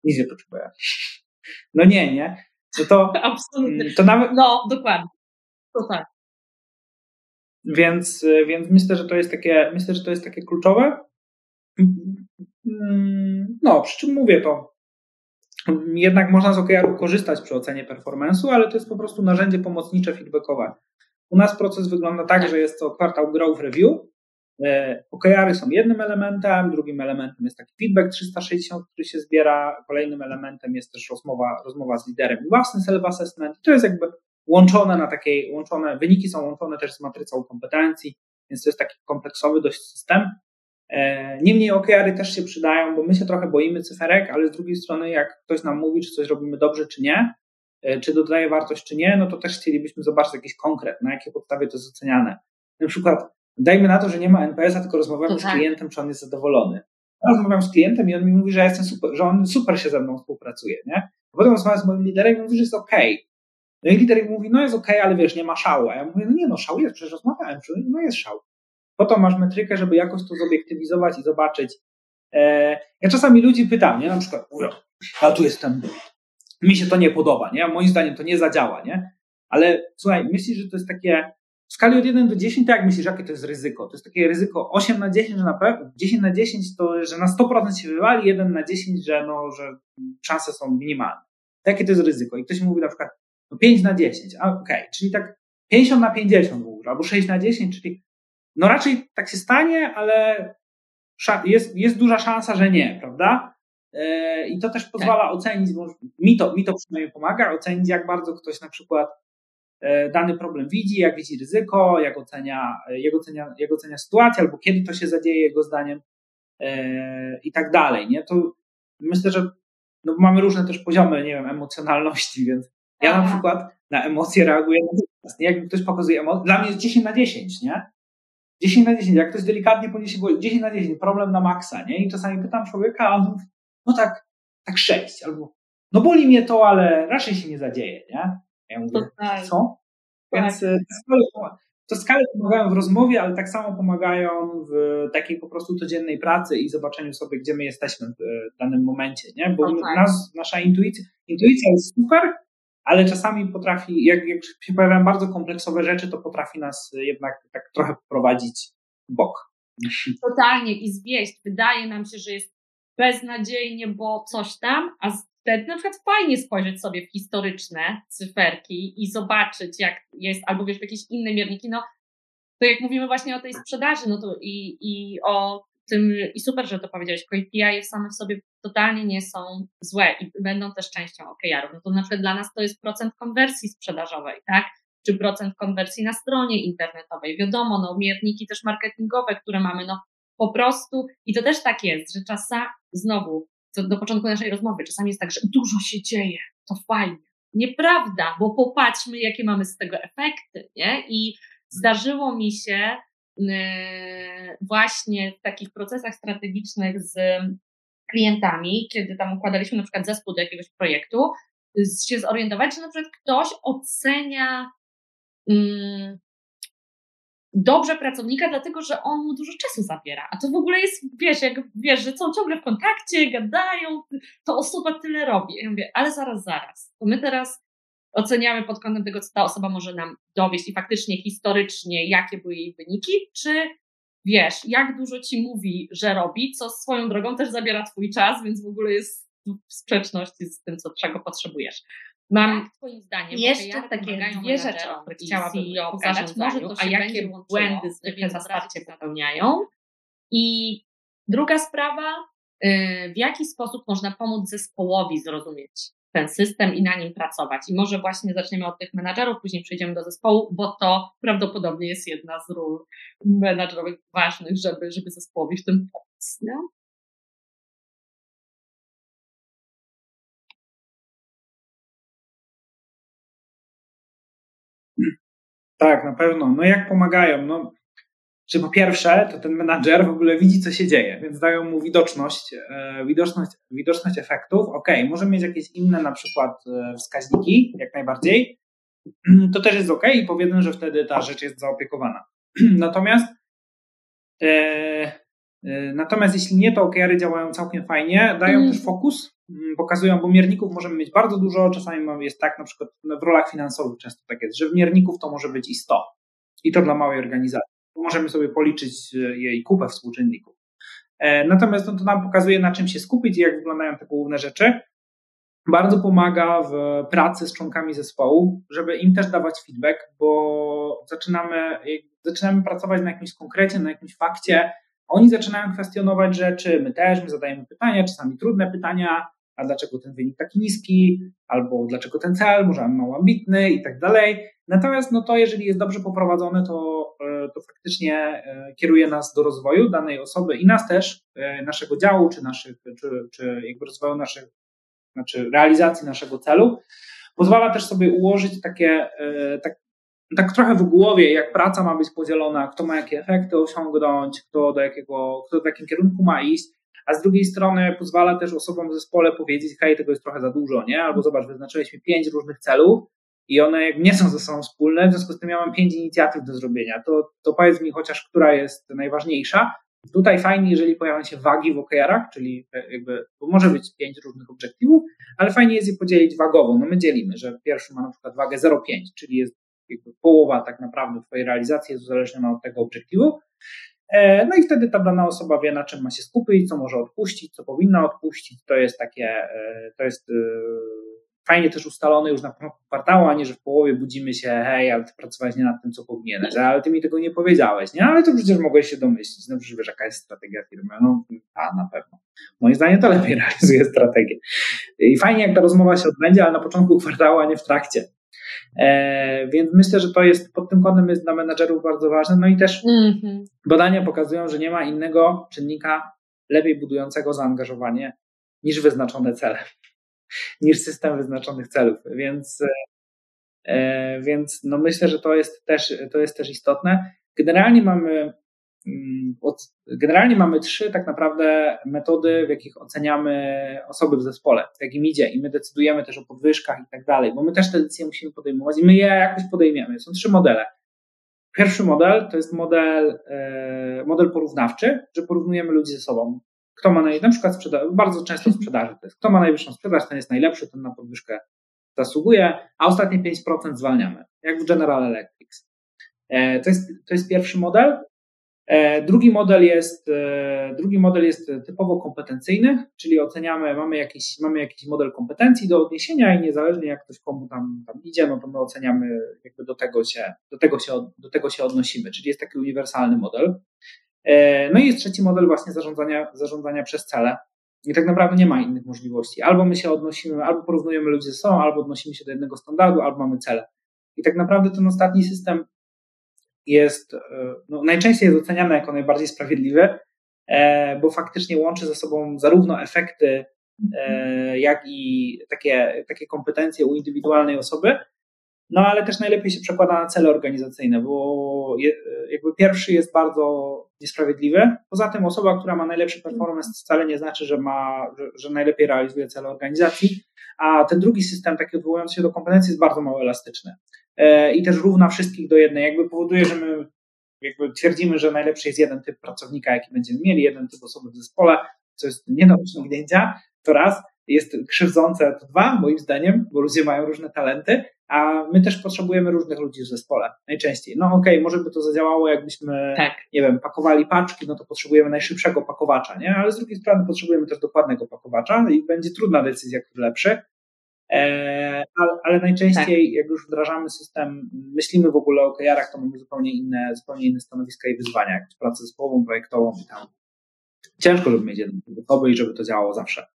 nic nie potrzebuję. No nie, nie. No to, Absolutnie. To nawet... No, dokładnie. To tak. Więc, więc myślę, że to jest takie, myślę, że to jest takie kluczowe. No, przy czym mówię to. Jednak można z OKR-u korzystać przy ocenie performance'u, ale to jest po prostu narzędzie pomocnicze feedbackowe. U nas proces wygląda tak, że jest to kwartał growth review. E, OKR-y są jednym elementem, drugim elementem jest taki feedback 360, który się zbiera, kolejnym elementem jest też rozmowa, rozmowa z liderem i własny self-assessment. To jest jakby łączone na takiej, łączone, wyniki są łączone też z matrycą kompetencji, więc to jest taki kompleksowy dość system. E, niemniej OKR-y też się przydają, bo my się trochę boimy cyferek, ale z drugiej strony, jak ktoś nam mówi, czy coś robimy dobrze, czy nie, e, czy dodaje wartość, czy nie, no to też chcielibyśmy zobaczyć jakiś konkret, na jakiej podstawie to jest oceniane. Na przykład, dajmy na to, że nie ma NPS-a, tylko rozmawiamy z tak. klientem, czy on jest zadowolony. rozmawiam z klientem i on mi mówi, że ja jestem super, że on super się ze mną współpracuje, nie? A potem rozmawiam z moim liderem i mówi, że jest ok. No i lider mówi, no jest okay, ale wiesz, nie ma szału. A ja mówię, no nie no, szał jest, przecież rozmawiałem, no jest szał. Po to masz metrykę, żeby jakoś to zobiektywizować i zobaczyć. E, ja czasami ludzi pytam, nie, na przykład, mówią, a tu jest ten mi się to nie podoba, nie, moim zdaniem to nie zadziała, nie, ale słuchaj, myślisz, że to jest takie, w skali od 1 do 10, tak jak myślisz, jakie to jest ryzyko? To jest takie ryzyko 8 na 10, że na pewno, 10 na 10 to, że na 100% się wywali, 1 na 10, że no, że szanse są minimalne. Jakie to jest ryzyko? I ktoś mówi na przykład, no 5 na 10, okej, okay. czyli tak 50 na 50 w ogóle, albo 6 na 10, czyli no raczej tak się stanie, ale jest, jest duża szansa, że nie, prawda? E, I to też pozwala tak. ocenić, bo mi to, mi to przynajmniej pomaga, ocenić jak bardzo ktoś na przykład dany problem widzi, jak widzi ryzyko, jak ocenia, jak ocenia, jak ocenia sytuację, albo kiedy to się zadzieje jego zdaniem e, i tak dalej, nie? To myślę, że no, mamy różne też poziomy, nie wiem, emocjonalności, więc ja na przykład na emocje reaguję natychmiast. Jak mi ktoś pokazuje emocje, dla mnie jest 10 na 10, nie? 10 na 10, jak ktoś delikatnie poniesie 10 na 10, problem na maksa, nie? I czasami pytam człowieka, a on mówi, no tak, tak 6, albo no boli mnie to, ale raczej się nie zadzieje, nie? Ja mówię, Total. co? Więc tak. E, to skale pomagają w rozmowie, ale tak samo pomagają w takiej po prostu codziennej pracy i zobaczeniu sobie, gdzie my jesteśmy w danym momencie, nie? Bo tak. nas, nasza intuicja, intuicja jest super, ale czasami potrafi, jak, jak się pojawiają bardzo kompleksowe rzeczy, to potrafi nas jednak tak trochę poprowadzić w bok. Totalnie i zwieść. Wydaje nam się, że jest beznadziejnie, bo coś tam, a wtedy na przykład fajnie spojrzeć sobie w historyczne cyferki i zobaczyć, jak jest, albo wiesz, jakieś inne mierniki. No, to jak mówimy właśnie o tej sprzedaży, no to i, i o tym, i super, że to powiedziałeś, KPI same w sobie totalnie nie są złe i będą też częścią OKR-ów. No to na przykład dla nas to jest procent konwersji sprzedażowej, tak? Czy procent konwersji na stronie internetowej. Wiadomo, no mierniki też marketingowe, które mamy, no po prostu, i to też tak jest, że czasami, znowu, co do początku naszej rozmowy, czasami jest tak, że dużo się dzieje, to fajnie. Nieprawda, bo popatrzmy, jakie mamy z tego efekty, nie? I zdarzyło mi się właśnie w takich procesach strategicznych z klientami, kiedy tam układaliśmy na przykład zespół do jakiegoś projektu, się zorientować, że na przykład ktoś ocenia mm, dobrze pracownika, dlatego że on mu dużo czasu zabiera. A to w ogóle jest, wiesz, jak wiesz, że są ciągle w kontakcie, gadają, to osoba tyle robi. Ja mówię, ale zaraz, zaraz. To my teraz oceniamy pod kątem tego, co ta osoba może nam dowieść i faktycznie historycznie, jakie były jej wyniki, czy wiesz, jak dużo ci mówi, że robi, co swoją drogą też zabiera twój czas, więc w ogóle jest w sprzeczności z tym, co, czego potrzebujesz. Mam Twoim zdaniem jeszcze takie dwie rzeczy, o których chciałabym pogadać, może to a jakie błędy zwykle za starcie popełniają. I druga sprawa, y, w jaki sposób można pomóc zespołowi zrozumieć ten system i na nim pracować. I może właśnie zaczniemy od tych menadżerów, później przejdziemy do zespołu, bo to prawdopodobnie jest jedna z ról menadżerowych ważnych, żeby, żeby zespołowi w tym pomóc. Tak, na pewno. No jak pomagają? No, że po pierwsze, to ten menadżer w ogóle widzi, co się dzieje, więc dają mu widoczność, e, widoczność, widoczność efektów. Ok, możemy mieć jakieś inne na przykład e, wskaźniki, jak najbardziej. To też jest ok i powiedzmy, że wtedy ta rzecz jest zaopiekowana. Natomiast e, e, natomiast jeśli nie, to OKR-y działają całkiem fajnie, dają mm. też fokus, pokazują, bo mierników możemy mieć bardzo dużo, czasami jest tak, na przykład w rolach finansowych często tak jest, że w mierników to może być i 100. I to dla małej organizacji możemy sobie policzyć e, jej kupę współczynników. E, natomiast no, to nam pokazuje, na czym się skupić i jak wyglądają te główne rzeczy. Bardzo pomaga w pracy z członkami zespołu, żeby im też dawać feedback, bo zaczynamy, zaczynamy pracować na jakimś konkrecie, na jakimś fakcie. Oni zaczynają kwestionować rzeczy, my też, my zadajemy pytania, czasami trudne pytania, a dlaczego ten wynik taki niski, albo dlaczego ten cel, może mało ambitny i tak dalej. Natomiast no to jeżeli jest dobrze poprowadzone, to, e, to faktycznie e, kieruje nas do rozwoju danej osoby i nas też, e, naszego działu, czy naszych, czy, czy jakby rozwoju naszych, znaczy realizacji naszego celu. Pozwala też sobie ułożyć takie, tak, tak trochę w głowie, jak praca ma być podzielona, kto ma jakie efekty osiągnąć, kto do jakiego, kto w jakim kierunku ma iść a z drugiej strony pozwala też osobom w zespole powiedzieć, hej, tego jest trochę za dużo, nie? Albo zobacz, wyznaczyliśmy pięć różnych celów i one nie są ze sobą wspólne, w związku z tym ja mam pięć inicjatyw do zrobienia, to, to powiedz mi chociaż, która jest najważniejsza. Tutaj fajnie, jeżeli pojawią się wagi w OKR-ach, czyli jakby, bo może być pięć różnych obiektywów, ale fajnie jest je podzielić wagowo. No my dzielimy, że pierwszy ma na przykład wagę 0,5, czyli jest jakby połowa tak naprawdę twojej realizacji jest uzależniona od tego obiektywu, E, no i wtedy ta dana osoba wie, na czym ma się skupić, co może odpuścić, co powinna odpuścić. To jest takie, e, to jest e, fajnie też ustalone już na początku kwartału, a nie, że w połowie budzimy się, hej, ale ty pracowałeś nie nad tym, co powinieneś, ale ty mi tego nie powiedziałeś, nie? Ale to przecież mogłeś się domyślić, no przecież wiesz, jaka jest strategia firmy. No, a, na pewno. Moim zdaniem to lepiej realizuje strategię. I fajnie, jak ta rozmowa się odbędzie, ale na początku kwartału, a nie w trakcie. E, więc myślę, że to jest pod tym kątem jest dla menadżerów bardzo ważne. No i też mm-hmm. badania pokazują, że nie ma innego czynnika lepiej budującego zaangażowanie niż wyznaczone cele, niż system wyznaczonych celów. Więc, e, więc no myślę, że to jest też, to jest też istotne. Generalnie mamy generalnie mamy trzy tak naprawdę metody, w jakich oceniamy osoby w zespole, w jakim idzie i my decydujemy też o podwyżkach i tak dalej, bo my też te decyzje musimy podejmować i my je jakoś podejmiemy. Są trzy modele. Pierwszy model to jest model, e, model porównawczy, że porównujemy ludzi ze sobą. Kto ma naj, na przykład sprzedaż, bardzo często sprzedaży to jest, kto ma najwyższą sprzedaż, ten jest najlepszy, ten na podwyżkę zasługuje, a ostatnie 5% zwalniamy, jak w General Electric. E, to jest, to jest pierwszy model. E, drugi model jest, e, drugi model jest typowo kompetencyjny, czyli oceniamy, mamy jakiś, mamy jakiś model kompetencji do odniesienia i niezależnie jak ktoś komu tam, tam idzie, no to my oceniamy, jakby do tego, się, do, tego się, do tego się odnosimy, czyli jest taki uniwersalny model. E, no i jest trzeci model właśnie zarządzania, zarządzania przez cele. I tak naprawdę nie ma innych możliwości. Albo my się odnosimy, albo porównujemy ludzi ze sobą, albo odnosimy się do jednego standardu, albo mamy cele. I tak naprawdę ten ostatni system jest, e, no, najczęściej jest oceniany jako najbardziej sprawiedliwy, e, bo faktycznie łączy ze sobą zarówno efekty, e, jak i takie, takie kompetencje u indywidualnej osoby. no ale też najlepiej się przekłada na cele organizacyjne, bo jakby pierwszy jest bardzo niesprawiedliwy. Poza tym osoba, która ma najlepszy performance wcale nie znaczy, że ma, że, że najlepiej realizuje cele organizacji, a ten drugi system, taki odwołujący się do kompetencji jest bardzo mało elastyczny i też równa wszystkich do jednej, jakby powoduje, że my jakby twierdzimy, że najlepszy jest jeden typ pracownika, jaki będziemy mieli, jeden typ osoby w zespole, co jest nie do osiągnięcia, to raz, jest krzywdzące to dwa, moim zdaniem, bo ludzie mają różne talenty, a my też potrzebujemy różnych ludzi w zespole, najczęściej. No okej, okay, może by to zadziałało, jakbyśmy, tak. nie wiem, pakowali paczki, no to potrzebujemy najszybszego pakowacza, nie? Ale z drugiej strony potrzebujemy też dokładnego pakowacza i będzie trudna decyzja, który lepszy. E, ale, ale, najczęściej, tak. jak już wdrażamy system, myślimy w ogóle o OKR-ach, to mamy zupełnie inne, zupełnie inne stanowiska i wyzwania, jak pracę zespołową, projektową i tam. Ciężko, żeby mieć jedną osobę i żeby to działało zawsze.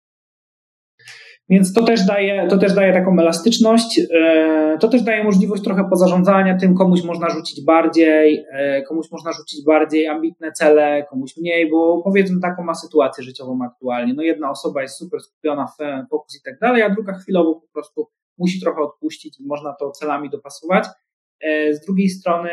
Więc to też daje, to też daje taką elastyczność, e, to też daje możliwość trochę pozarządzania tym, komuś można rzucić bardziej, e, komuś można rzucić bardziej ambitne cele, komuś mniej, bo powiedzmy taką ma sytuację życiową aktualnie. No jedna osoba jest super skupiona w fokus i tak dalej, a druga chwilowo po prostu musi trochę odpuścić i można to celami dopasować. E, z drugiej strony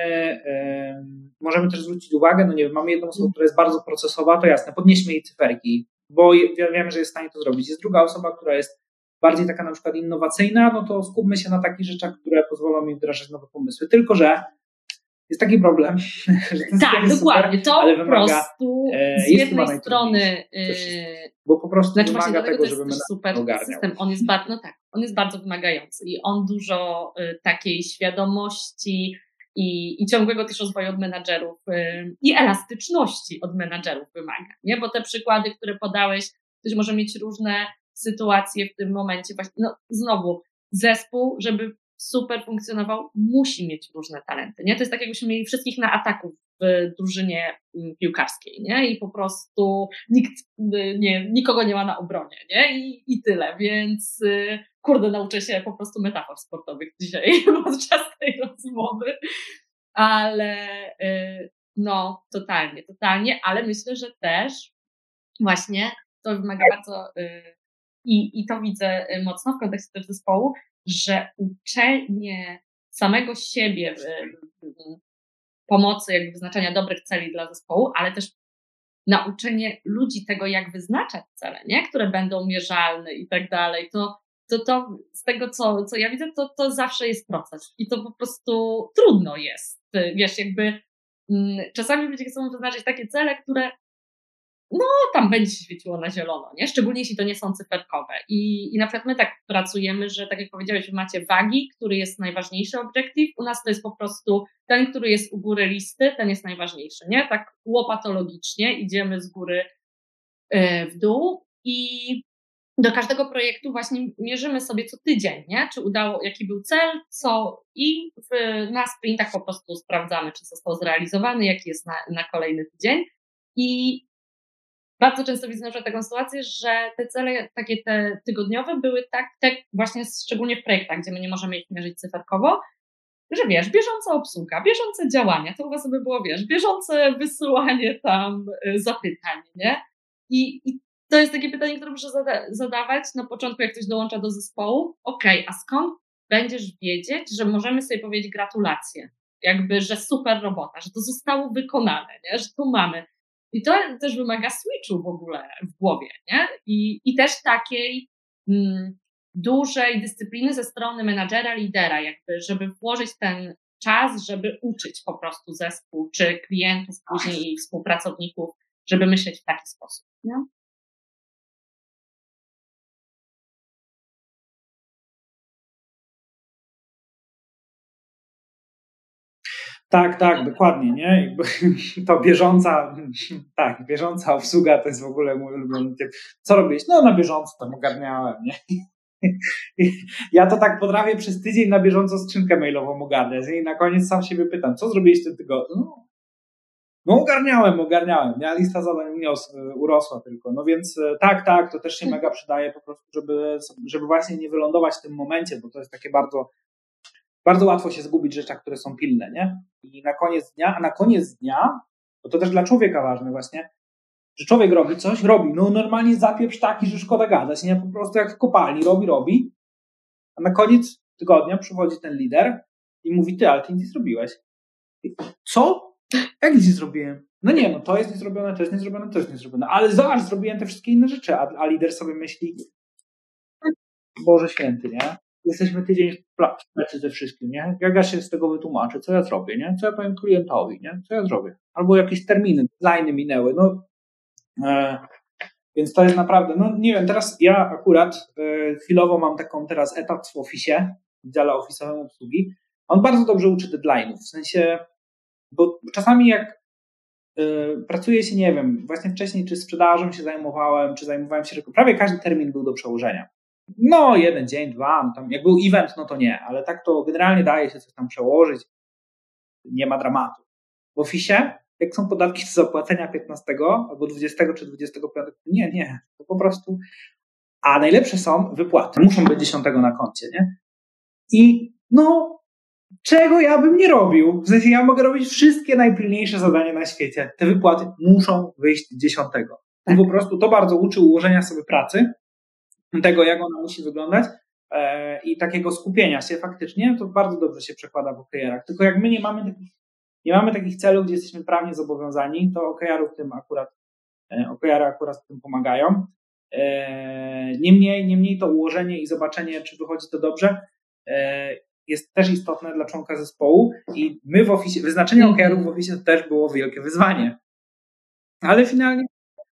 możemy też zwrócić uwagę, no nie wiem, mamy jedną osobę, która jest bardzo procesowa, to jasne, podnieśmy jej cyferki, bo wiemy, że jest w stanie to zrobić. Jest druga osoba, która jest bardziej taka na przykład innowacyjna, no to skupmy się na takich rzeczach, które pozwolą mi wdrażać nowe pomysły. Tylko, że jest taki problem, że ten Tak, dokładnie. Super, to po wymaga, prostu e, z jednej strony. bo po prostu znaczy wymaga tego, to żeby super system. On jest bardzo, no tak, on jest bardzo wymagający i on dużo y, takiej świadomości i, i ciągłego też rozwoju od menadżerów y, i elastyczności od menadżerów wymaga, nie? Bo te przykłady, które podałeś, ktoś może mieć różne sytuację w tym momencie. Właśnie, no znowu, zespół, żeby super funkcjonował, musi mieć różne talenty. Nie? To jest tak, jakbyśmy mieli wszystkich na ataku w drużynie mm, piłkarskiej, nie? I po prostu nikt, y, nie, nikogo nie ma na obronie, nie? I, i tyle, więc y, kurde, nauczę się po prostu metafor sportowych dzisiaj podczas tej rozmowy, ale y, no, totalnie, totalnie, ale myślę, że też właśnie to wymaga bardzo i, I to widzę y, mocno w kontekście też zespołu, że uczenie samego siebie w, pomocy, jakby wyznaczania dobrych celi dla zespołu, ale też nauczenie ludzi tego, jak wyznaczać cele, nie? które będą mierzalne i tak dalej, to, to, to z tego, co, co ja widzę, to, to zawsze jest proces i to po prostu trudno jest. Wiesz, jakby mm, czasami ludzie chcą wyznaczyć takie cele, które no tam będzie świeciło na zielono, nie? Szczególnie jeśli to nie są cyferkowe. I, I na przykład my tak pracujemy, że tak jak powiedziałeś, macie wagi, który jest najważniejszy obiektyw, u nas to jest po prostu ten, który jest u góry listy, ten jest najważniejszy, nie? Tak łopatologicznie idziemy z góry yy, w dół i do każdego projektu właśnie mierzymy sobie co tydzień, nie? Czy udało, jaki był cel, co i w, na sprintach po prostu sprawdzamy, czy został zrealizowany, jaki jest na, na kolejny tydzień. I bardzo często widzę na przykład taką sytuację, że te cele takie te tygodniowe były tak, tak właśnie szczególnie w projektach, gdzie my nie możemy ich mierzyć cyferkowo, że wiesz, bieżąca obsługa, bieżące działania, to u was by było, wiesz, bieżące wysyłanie tam y, zapytań, nie? I, i to jest takie pytanie, które muszę zada zadawać na początku, jak ktoś dołącza do zespołu. Okej, okay, a skąd będziesz wiedzieć, że możemy sobie powiedzieć gratulacje? Jakby, że super robota, że to zostało wykonane, nie? że tu mamy. I to też wymaga switchu w ogóle w głowie, nie? I, i też takiej mm, dużej dyscypliny ze strony menadżera, lidera, jakby, żeby włożyć ten czas, żeby uczyć po prostu zespół, czy klientów później i współpracowników, żeby myśleć w taki sposób, nie? Tak, tak, dokładnie, nie? To bieżąca, tak, bieżąca obsługa to jest w ogóle mój ulubiony typ. Co robisz? No na bieżąco tam ogarniałem, nie? Ja to tak potrafię przez tydzień na bieżąco skrzynkę mailową ogarniać i na koniec sam siebie pytam, co zrobiłeś tym tygodniu? No, no ogarniałem, ogarniałem. Ja lista zadań urosła tylko. No więc e, tak, tak, to też się mega przydaje po prostu, żeby, żeby właśnie nie wylądować w tym momencie, bo to jest takie bardzo bardzo łatwo się zgubić w rzeczach, które są pilne, nie? I na koniec dnia, a na koniec dnia, bo to też dla człowieka ważne właśnie, że człowiek robi coś, robi, no normalnie zapieprz taki, że szkoda gadać, nie? Po prostu jak w kopalni robi, robi, a na koniec tygodnia przychodzi ten lider i mówi, ty, ale ty nic nie zrobiłeś. Co? Jak nic nie zrobiłem? No nie, no to jest niezrobione, to jest niezrobione, to jest niezrobione. Ale zobacz, zrobiłem te wszystkie inne rzeczy, a, a lider sobie myśli, Boże Święty, nie? Jesteśmy tydzień w pracy ze wszystkim, nie? Jak ja się z tego wytłumaczę, co ja zrobię, nie? Co ja powiem klientowi, nie? Co ja zrobię? Albo jakieś terminy, deadline'y minęły, no. E, więc to jest naprawdę, no nie wiem, teraz ja akurat e, chwilowo mam taką teraz etat w Office, w dziale office'owym obsługi. On bardzo dobrze uczy deadline'ów, w sensie, bo czasami jak e, pracuje się, nie wiem, właśnie wcześniej czy sprzedażą się zajmowałem, czy zajmowałem się, prawie każdy termin był do przełożenia. No, jeden dzień, dwa, no tam jak był event, no to nie, ale tak to generalnie daje się coś tam przełożyć. Nie ma dramatu. W Office, jak są podatki do zapłacenia 15 albo 20 czy 25, nie, nie, to po prostu. A najlepsze są wypłaty. Muszą być 10 na koncie, nie? I no, czego ja bym nie robił? W sensie ja mogę robić wszystkie najpilniejsze zadania na świecie. Te wypłaty muszą wyjść 10. I po prostu to bardzo uczy ułożenia sobie pracy tego, jak ona musi wyglądać e, i takiego skupienia się faktycznie, to bardzo dobrze się przekłada w OKR-ach. Tylko jak my nie mamy takich, nie mamy takich celów, gdzie jesteśmy prawnie zobowiązani, to OKR-y w tym akurat, e, OKR-y akurat w tym pomagają. E, niemniej, niemniej to ułożenie i zobaczenie, czy wychodzi to dobrze, jest też istotne dla członka zespołu i my w oficie, wyznaczenie OKR-ów w oficie też było wielkie wyzwanie. Ale finalnie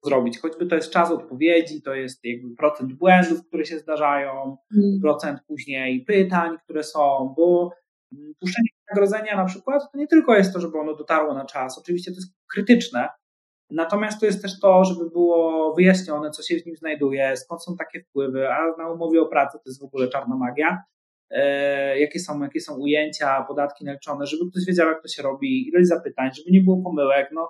zrobić. Choćby to jest czas odpowiedzi, to jest jakby procent błędów, które się zdarzają, mm. procent później pytań, które są, bo puszczenie wynagrodzenia na przykład to nie tylko jest to, żeby ono dotarło na czas, oczywiście to jest krytyczne, natomiast to jest też to, żeby było wyjaśnione, co się w nim znajduje, skąd są takie wpływy, a na umowie o pracę to jest w ogóle czarna magia, e, jakie, są, jakie są ujęcia, podatki naliczone, żeby ktoś wiedział, jak to się robi, ilość zapytań, żeby nie było pomyłek, no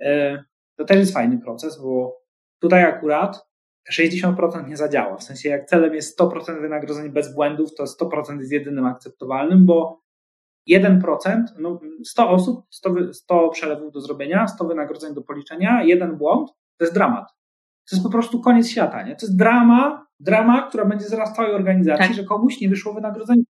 e, to też jest fajny proces, bo tutaj akurat 60% nie zadziała. W sensie, jak celem jest 100% wynagrodzeń bez błędów, to 100% jest jedynym akceptowalnym, bo 1%, no 100 osób, 100, 100 przelewów do zrobienia, 100 wynagrodzeń do policzenia, jeden błąd, to jest dramat. To jest po prostu koniec świata, nie? To jest drama, drama, która będzie zaraz całej organizacji, tak. że komuś nie wyszło wynagrodzenie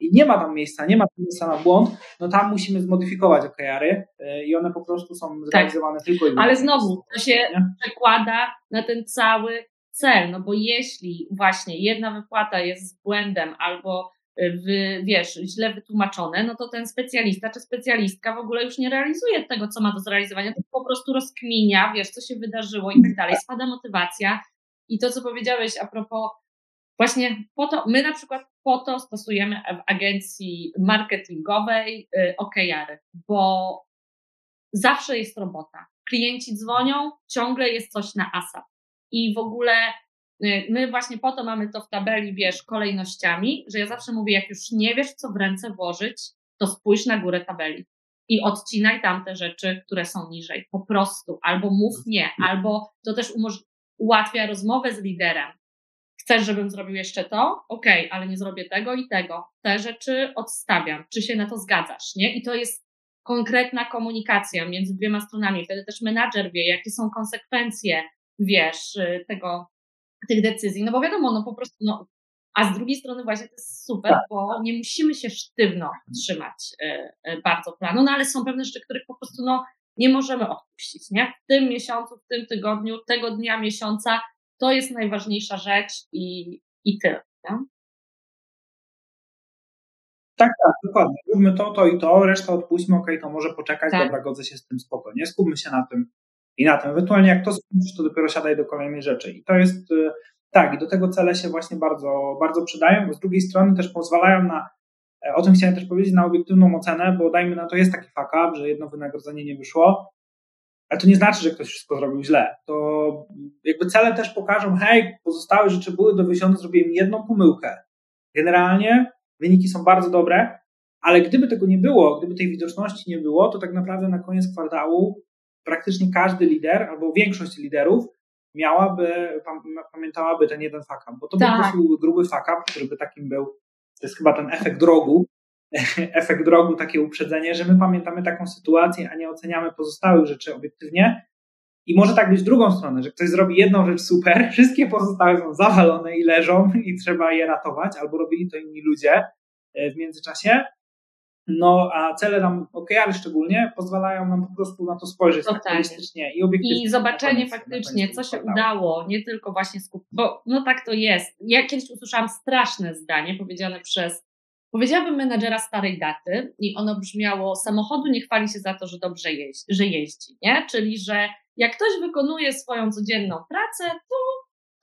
i nie ma tam miejsca, nie ma miejsca na błąd, no tam musimy zmodyfikować OKR-y y, i one po prostu są tak. zrealizowane tak. tylko i. Ale znowu, to się nie? przekłada na ten cały cel, no bo jeśli właśnie jedna wypłata jest z błędem albo y, w, wiesz, źle wytłumaczone, no to ten specjalista czy specjalistka w ogóle już nie realizuje tego, co ma do zrealizowania, to po prostu rozkminia, wiesz, co się wydarzyło i tak dalej, spada motywacja. I to, co powiedziałeś a propos Właśnie po to, my na przykład po to stosujemy w agencji marketingowej y, OKR, bo zawsze jest robota. Klienci dzwonią, ciągle jest coś na ASAP. I w ogóle y, my właśnie po to mamy to w tabeli, wiesz, kolejnościami, że ja zawsze mówię, jak już nie wiesz, co w ręce włożyć, to spójrz na górę tabeli i odcinaj tamte rzeczy, które są niżej. Po prostu. Albo mów nie, albo to też ułatwia rozmowę z liderem, Chcesz, żebym zrobił jeszcze to? Okej, okay, ale nie zrobię tego i tego. Te rzeczy odstawiam. Czy się na to zgadzasz, nie? I to jest konkretna komunikacja między dwiema stronami. Wtedy też menadżer wie, jakie są konsekwencje, wiesz, y, tego, tych decyzji. No bo wiadomo, no po prostu, no, a z drugiej strony właśnie to jest super, tak. bo nie musimy się sztywno trzymać y, y, bardzo planu, no ale są pewne rzeczy, których po prostu, no, nie możemy odpuścić, nie? W tym miesiącu, w tym tygodniu, tego dnia miesiąca to jest najważniejsza rzecz i, i tyle. Tak, tak, dokładnie. Róbmy to, to i to, resztę odpuśćmy, okej, okay, to może poczekać, tak. dobra, godzę się z tym spokojnie, skupmy się na tym i na tym. Ewentualnie jak to skończysz, to dopiero siadaj do kolejnej rzeczy. I to jest, y, tak, i do tego cele się właśnie bardzo, bardzo przydają, bo z drugiej strony też pozwalają na, e, o tym chciałem też powiedzieć, na obiektywną ocenę, bo dajmy na to, jest taki fuck up, że jedno wynagrodzenie nie wyszło, ale to nie znaczy, że ktoś wszystko zrobił źle. To jakby cele też pokażą, hej, pozostałe rzeczy były dowiezione, zrobiłem jedną pomyłkę. Generalnie wyniki są bardzo dobre, ale gdyby tego nie było, gdyby tej widoczności nie było, to tak naprawdę na koniec kwartału praktycznie każdy lider albo większość liderów miałaby, pamiętałaby ten jeden fuck up, bo to tak. po prostu gruby fuck up, który by takim był, to jest chyba ten efekt drogu, efekt drogu, takie uprzedzenie, że my pamiętamy taką sytuację, a nie oceniamy pozostałych rzeczy obiektywnie. I może tak być w drugą stronę, że ktoś zrobi jedną rzecz super, wszystkie pozostałe są zawalone i leżą i trzeba je ratować, albo robili to inni ludzie e, w międzyczasie. No, a cele nam OKR szczególnie pozwalają nam po prostu na to spojrzeć tak holistycznie i obiektywnie. I zobaczenie faktycznie, co się udało, nie tylko właśnie skupić, bo no tak to jest. Ja kiedyś usłyszałam straszne zdanie powiedziane przez Powiedziałabym menadżera starej daty i ono brzmiało: samochodu nie chwali się za to, że dobrze jeździ, że jeździ, nie? Czyli, że jak ktoś wykonuje swoją codzienną pracę, to,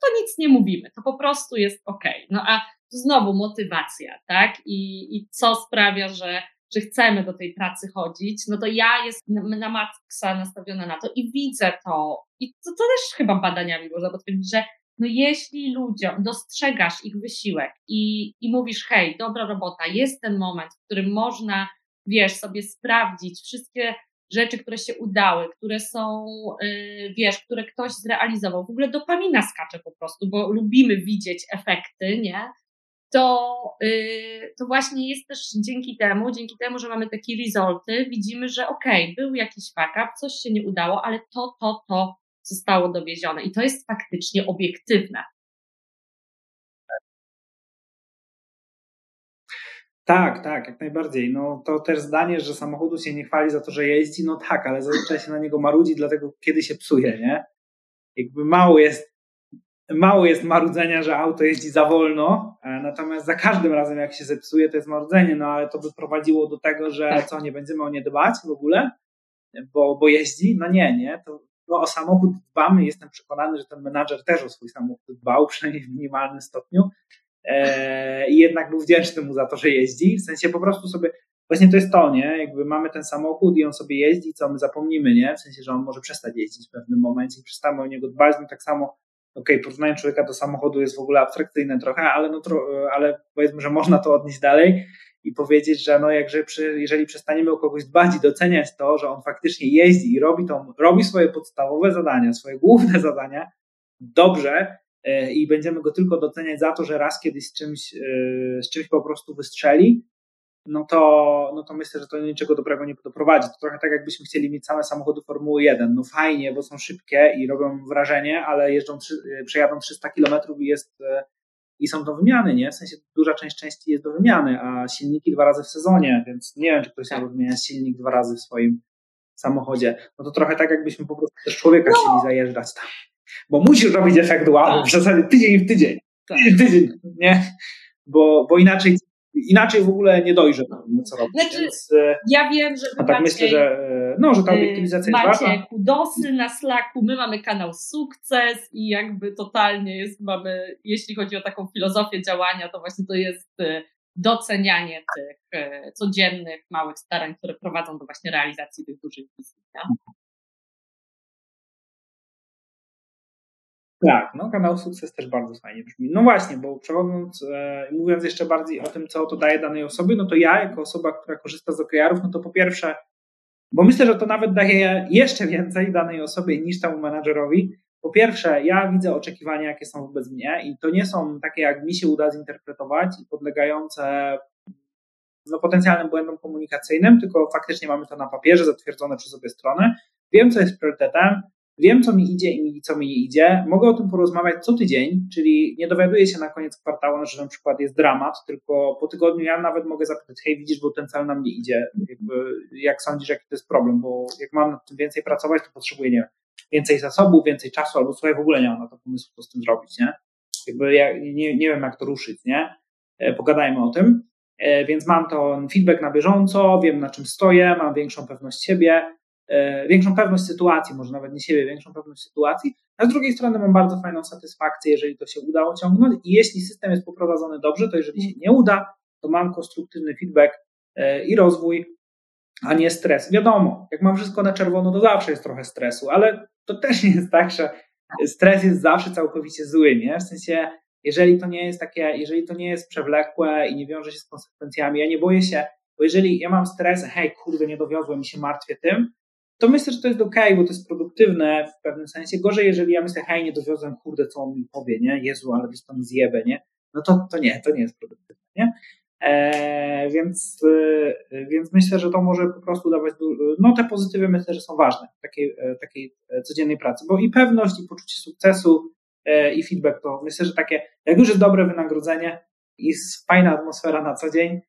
to nic nie mówimy, to po prostu jest ok. No a tu znowu motywacja, tak? I, i co sprawia, że, że chcemy do tej pracy chodzić, no to ja jestem na maksa nastawiona na to i widzę to. I to, to też chyba badaniami można potwierdzić, że no jeśli ludziom dostrzegasz ich wysiłek i, i mówisz, hej, dobra robota, jest ten moment, w którym można, wiesz, sobie sprawdzić wszystkie rzeczy, które się udały, które są, yy, wiesz, które ktoś zrealizował, w ogóle dopamina skacze po prostu, bo lubimy widzieć efekty, nie? To, yy, to właśnie jest też dzięki temu, dzięki temu, że mamy takie resulty, widzimy, że okej, okay, był jakiś fuck up, coś się nie udało, ale to, to, to zostało dowiezione. I to jest faktycznie obiektywne. Tak, tak, jak najbardziej. No to też zdanie, że samochodu się nie chwali za to, że jeździ, no tak, ale zazwyczaj się na niego marudzi, dlatego kiedy się psuje, nie? Jakby mało jest, mało jest marudzenia, że auto jeździ za wolno, e, natomiast za każdym razem jak się zepsuje, to jest marudzenie, no ale to by prowadziło do tego, że tak. co, nie będziemy o nie dbać w ogóle, bo, bo jeździ? No nie, nie, to no, o samochód dbamy. Jestem przekonany, że ten menadżer też o swój samochód dbał, przynajmniej w minimalnym stopniu. E, I jednak był wdzięczny mu za to, że jeździ. W sensie po prostu sobie, właśnie to jest to, nie? Jakby mamy ten samochód i on sobie jeździ, co my zapomnimy, nie? W sensie, że on może przestać jeździć w pewnym momencie i przestamy o niego dbać. No tak samo, okej, okay, porównanie człowieka do samochodu jest w ogóle abstrakcyjne trochę, ale, no, ale powiedzmy, że można to odnieść dalej i powiedzieć, że no jakże przy, jeżeli przestaniemy o kogoś dbać i doceniać to, że on faktycznie jeździ i robi to, robi swoje podstawowe zadania, swoje główne zadania dobrze e, i będziemy go tylko doceniać za to, że raz kiedyś z czymś, e, z czymś po prostu wystrzeli, no to, no to myślę, że to niczego dobrego nie doprowadzi. To trochę tak, jakbyśmy chcieli mieć same samochody Formuły 1. No fajnie, bo są szybkie i robią wrażenie, ale jeżdżą, przejadą 300 km i jest i są do wymiany, nie? W sensie duża część części jest do wymiany, a silniki dwa razy w sezonie, więc nie wiem, czy ktoś chciał wymieniać silnik dwa razy w swoim samochodzie. No to trochę tak, jakbyśmy po prostu też człowieka no. chcieli zajeżdżać tam. Bo musisz robić efekt wow, tak. w zasadzie tydzień w tydzień. Tak. Tydzień, nie? Bo, bo inaczej inaczej w ogóle nie dojrzy co robić. Znaczy, Więc, e, ja wiem, że a tak myślę, że, e, no, że ta obiektywizacja macie jest ważna. Kudosy na Slacku, my mamy kanał Sukces i jakby totalnie jest, mamy, jeśli chodzi o taką filozofię działania, to właśnie to jest e, docenianie tych codziennych, małych starań, które prowadzą do właśnie realizacji tych dużych wizji. Tak, no kanał Sukces też bardzo fajnie brzmi. No właśnie, bo przechodząc, e, mówiąc jeszcze bardziej o tym, co to daje danej osobie, no to ja jako osoba, która korzysta z OKR-ów, no to po pierwsze, bo myślę, że to nawet daje jeszcze więcej danej osobie niż temu menadżerowi. Po pierwsze, ja widzę oczekiwania, jakie są wobec mnie i to nie są takie, jak mi się uda zinterpretować i podlegające no, potencjalnym błędom komunikacyjnym, tylko faktycznie mamy to na papierze, zatwierdzone przez obie strony. Wiem, co jest priorytetem, Wiem, co mi idzie i co mi nie idzie. Mogę o tym porozmawiać co tydzień, czyli nie dowiaduję się na koniec kwartału, że na przykład jest dramat, tylko po tygodniu ja nawet mogę zapytać, hej, widzisz, bo ten cel nam nie idzie. Jak sądzisz, jaki to jest problem? Bo jak mam nad tym więcej pracować, to potrzebuję, nie wiem, więcej zasobów, więcej czasu, albo słuchaj, w ogóle nie mam na to pomysłu, co z tym zrobić, nie? Jakby ja nie, nie wiem, jak to ruszyć, nie? E, pogadajmy o tym. E, więc mam to feedback na bieżąco, wiem na czym stoję, mam większą pewność siebie, większą pewność sytuacji, może nawet nie siebie, większą pewność sytuacji, a z drugiej strony mam bardzo fajną satysfakcję, jeżeli to się uda osiągnąć i jeśli system jest poprowadzony dobrze, to jeżeli się nie uda, to mam konstruktywny feedback e, i rozwój, a nie stres. Wiadomo, jak mam wszystko na czerwono, to zawsze jest trochę stresu, ale to też nie jest tak, że stres jest zawsze całkowicie zły, nie? W sensie, jeżeli to nie jest takie, jeżeli to nie jest przewlekłe i nie wiąże się z konsekwencjami, ja nie boję się, bo jeżeli ja mam stres, hej, kurde, nie dowiozłem i się martwię tym, to myślę, że to jest ok, bo to jest produktywne w pewnym sensie. Gorzej, jeżeli ja myślę, hej, nie dowiozłem, kurde, co on mi powie, nie? Jezu, ale byś tam zjebę, nie? No to, to nie, to nie jest produktywne, nie? E, więc, e, więc myślę, że to może po prostu dawać, no te pozytywy myślę, że są ważne w takiej, e, takiej codziennej pracy, bo i pewność, i poczucie sukcesu, i feedback to myślę, że takie, jak już jest dobre wynagrodzenie i fajna atmosfera na co dzień,